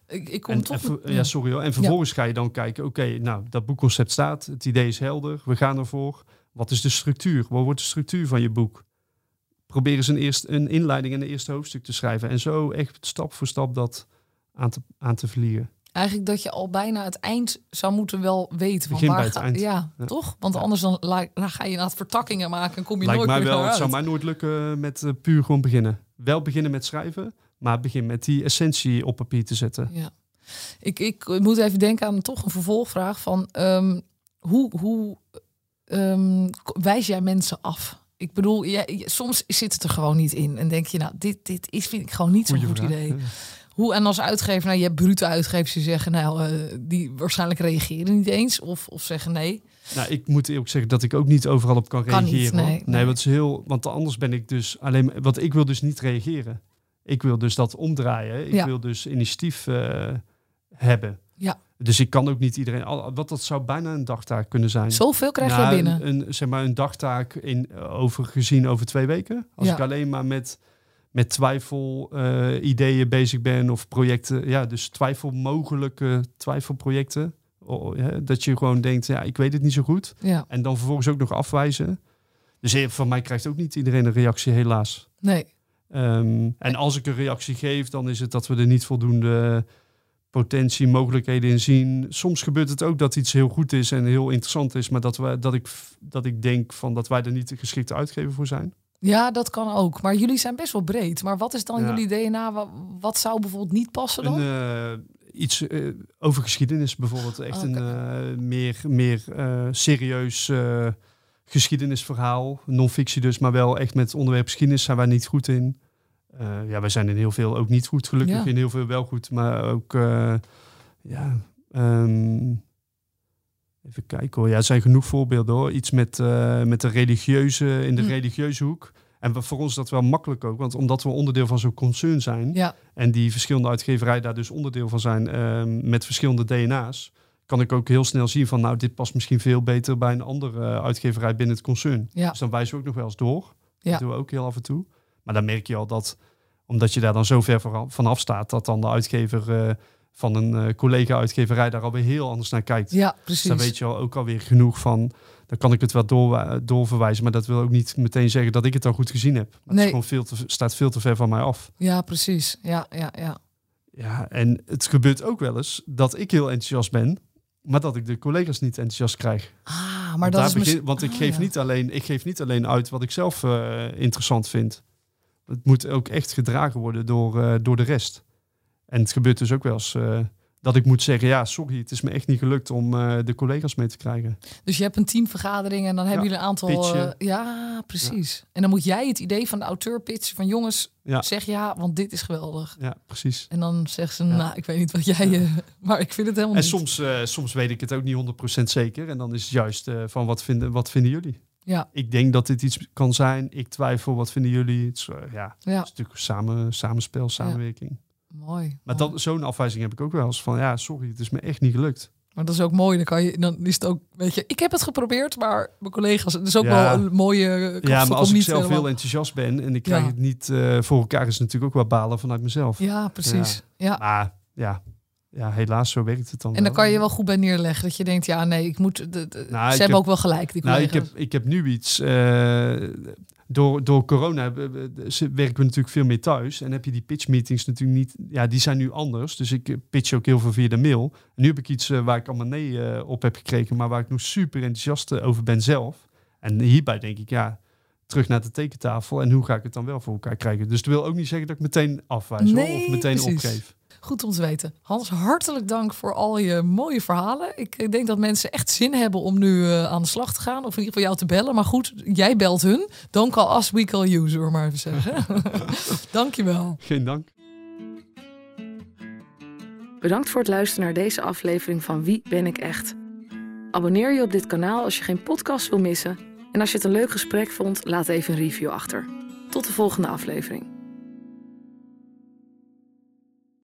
Ik, ik kom en, toch... Ja, sorry hoor. En vervolgens ga je dan kijken, oké, nou, dat boekconcept staat. Het idee is helder. We gaan ervoor. Wat is de structuur? Wat wordt de structuur van je boek? Probeer eens een, eerst, een inleiding en een eerste hoofdstuk te schrijven. En zo echt stap voor stap dat aan te, aan te vliegen. Eigenlijk dat je al bijna het eind zou moeten wel weten. Begin waar bij het eind. Ja, toch? Want anders dan, dan ga je inderdaad vertakkingen maken en kom je Lijkt nooit mij meer wel, Het zou mij nooit lukken met uh, puur gewoon beginnen. Wel beginnen met schrijven, maar begin met die essentie op papier te zetten. Ja. Ik, ik moet even denken aan toch een vervolgvraag van um, hoe, hoe um, wijs jij mensen af? Ik bedoel, jij, soms zit het er gewoon niet in. En denk je, nou, dit, dit is, vind ik gewoon niet zo'n goed idee. Hoe en als uitgever, nou, je hebt brute uitgevers die zeggen, nou, uh, die waarschijnlijk reageren niet eens of, of zeggen nee. Nou, ik moet eerlijk zeggen dat ik ook niet overal op kan, kan reageren. Niet, nee, nee, Wat is heel, want anders ben ik dus alleen, want ik wil dus niet reageren. Ik wil dus dat omdraaien. Ik ja. wil dus initiatief uh, hebben. Ja. Dus ik kan ook niet iedereen. Wat dat zou bijna een dagtaak kunnen zijn. Zoveel krijg nou, je binnen. Een, een, zeg maar een dagtaak in, over gezien over twee weken. Als Ja. ik alleen maar met, met twijfel eh, ideeën bezig ben of projecten. Ja, dus twijfelmogelijke twijfelprojecten. Oh, ja, dat je gewoon denkt, ja, ik weet het niet zo goed. Ja. En dan vervolgens ook nog afwijzen. Dus van mij krijgt ook niet iedereen een reactie, helaas. Nee. Ehm, en als ik een reactie geef, dan is het dat we er niet voldoende potentie, mogelijkheden in zien. Soms gebeurt het ook dat iets heel goed is en heel interessant is, maar dat, we, dat, ik, dat ik denk van dat wij er niet de geschikte uitgever voor zijn. Ja, dat kan ook. Maar jullie zijn best wel breed. Maar wat is dan Ja. jullie DNA? Wat, wat zou bijvoorbeeld niet passen dan? Een, eh, iets eh, over geschiedenis bijvoorbeeld. Echt een Oké. eh, meer, meer serieus geschiedenisverhaal. Non-fictie dus, maar wel echt met onderwerp geschiedenis zijn wij niet goed in. Ja, wij zijn in heel veel ook niet goed, gelukkig. Ja. In heel veel wel goed, maar ook... ja, ehm, even kijken hoor. Ja, er zijn genoeg voorbeelden hoor. Iets met, eh, met de religieuze, in de Hm. religieuze hoek. En voor ons is dat wel makkelijk ook, want omdat we onderdeel van zo'n concern zijn... Ja, En die verschillende uitgeverijen daar dus onderdeel van zijn ehm, met verschillende DNA's. Kan ik ook heel snel zien van nou, dit past misschien veel beter bij een andere eh, uitgeverij binnen het concern. Ja. Dus dan wijzen we ook nog wel eens door. Ja. Dat doen we ook heel af en toe. Maar dan merk je al dat, omdat je daar dan zo ver van- vanaf staat, dat dan de uitgever eh, van een eh, collega-uitgeverij daar alweer heel anders naar kijkt. ja Dus precies. dan weet je al ook alweer genoeg van. Dan kan ik het wel door, doorverwijzen, maar dat wil ook niet meteen zeggen dat ik het dan goed gezien heb. Maar Het Nee. is gewoon veel te, staat veel te ver van mij af. Ja, precies. Ja, ja, ja. Ja, en het gebeurt ook wel eens dat ik heel enthousiast ben, maar dat ik de collega's niet enthousiast krijg. Ah, maar want, dat is begin- want ik, Ah, geef ja. niet alleen, ik geef niet alleen uit wat ik zelf eh, interessant vind. Het moet ook echt gedragen worden door, eh, door de rest. En het gebeurt dus ook wel eens eh, dat ik moet zeggen, ja, sorry, het is me echt niet gelukt om eh, de collega's mee te krijgen. Dus je hebt een teamvergadering en dan hebben Ja, jullie een aantal... eh, ja, precies. En dan moet jij het idee van de auteur pitchen van jongens, Ja. zeg ja, want dit is geweldig. Ja, precies. En dan zegt ze, nou, ik weet niet wat jij... maar ik vind het helemaal En niet. soms, soms weet ik het ook niet 100% zeker. En dan is het juist van wat vinden, wat vinden jullie? Ja, Ik denk dat dit iets kan zijn. Ik twijfel, wat vinden jullie? Het is, ja, ja, Het is natuurlijk samen, samenspel, samenwerking. Mooi. Maar mooi. dat, zo'n afwijzing heb ik ook wel eens van, ja, sorry, het is me echt niet gelukt. Maar dat is ook mooi. Dan, kan je, dan is het ook, weet je, ik heb het geprobeerd, maar mijn collega's, het is ook Ja. wel een mooie ja, maar als ik niet zelf helemaal- heel enthousiast ben en ik krijg Ja. het niet eh, voor elkaar, is het natuurlijk ook wel balen vanuit mezelf. Ja, precies. Ja. Maar ja, ja, helaas, zo werkt het dan En dan wel. kan je wel goed bij neerleggen dat je denkt, ja, nee, ik moet. De, de- Nou, ze ik hebben heb- ook wel gelijk, die Nou, collega's. ik heb, ik heb nu iets. eh, door, door corona werken we natuurlijk veel meer thuis. En heb je die pitch meetings natuurlijk niet. Ja, die zijn nu anders. Dus ik eh, pitch ook heel veel via de mail. En nu heb ik iets eh, waar ik allemaal nee eh, op heb gekregen. Maar waar ik nog super enthousiast over ben zelf. En hierbij denk ik, ja, terug naar de tekentafel. En hoe ga ik het dan wel voor elkaar krijgen? Dus dat wil ook niet zeggen dat ik meteen afwijs hoor, of meteen precies. opgeef. Goed om te weten. Hans, hartelijk dank voor al je mooie verhalen. Ik eh, denk dat mensen echt zin hebben om nu eh, aan de slag te gaan. Of in ieder geval jou te bellen. Maar goed, jij belt hun. Don't call us, we call you, zullen we maar even zeggen. Dankjewel. Geen dank. Bedankt voor het luisteren naar deze aflevering van Wie ben ik echt? Abonneer je op dit kanaal als je geen podcast wil missen. En als je het een leuk gesprek vond, laat even een review achter. Tot de volgende aflevering.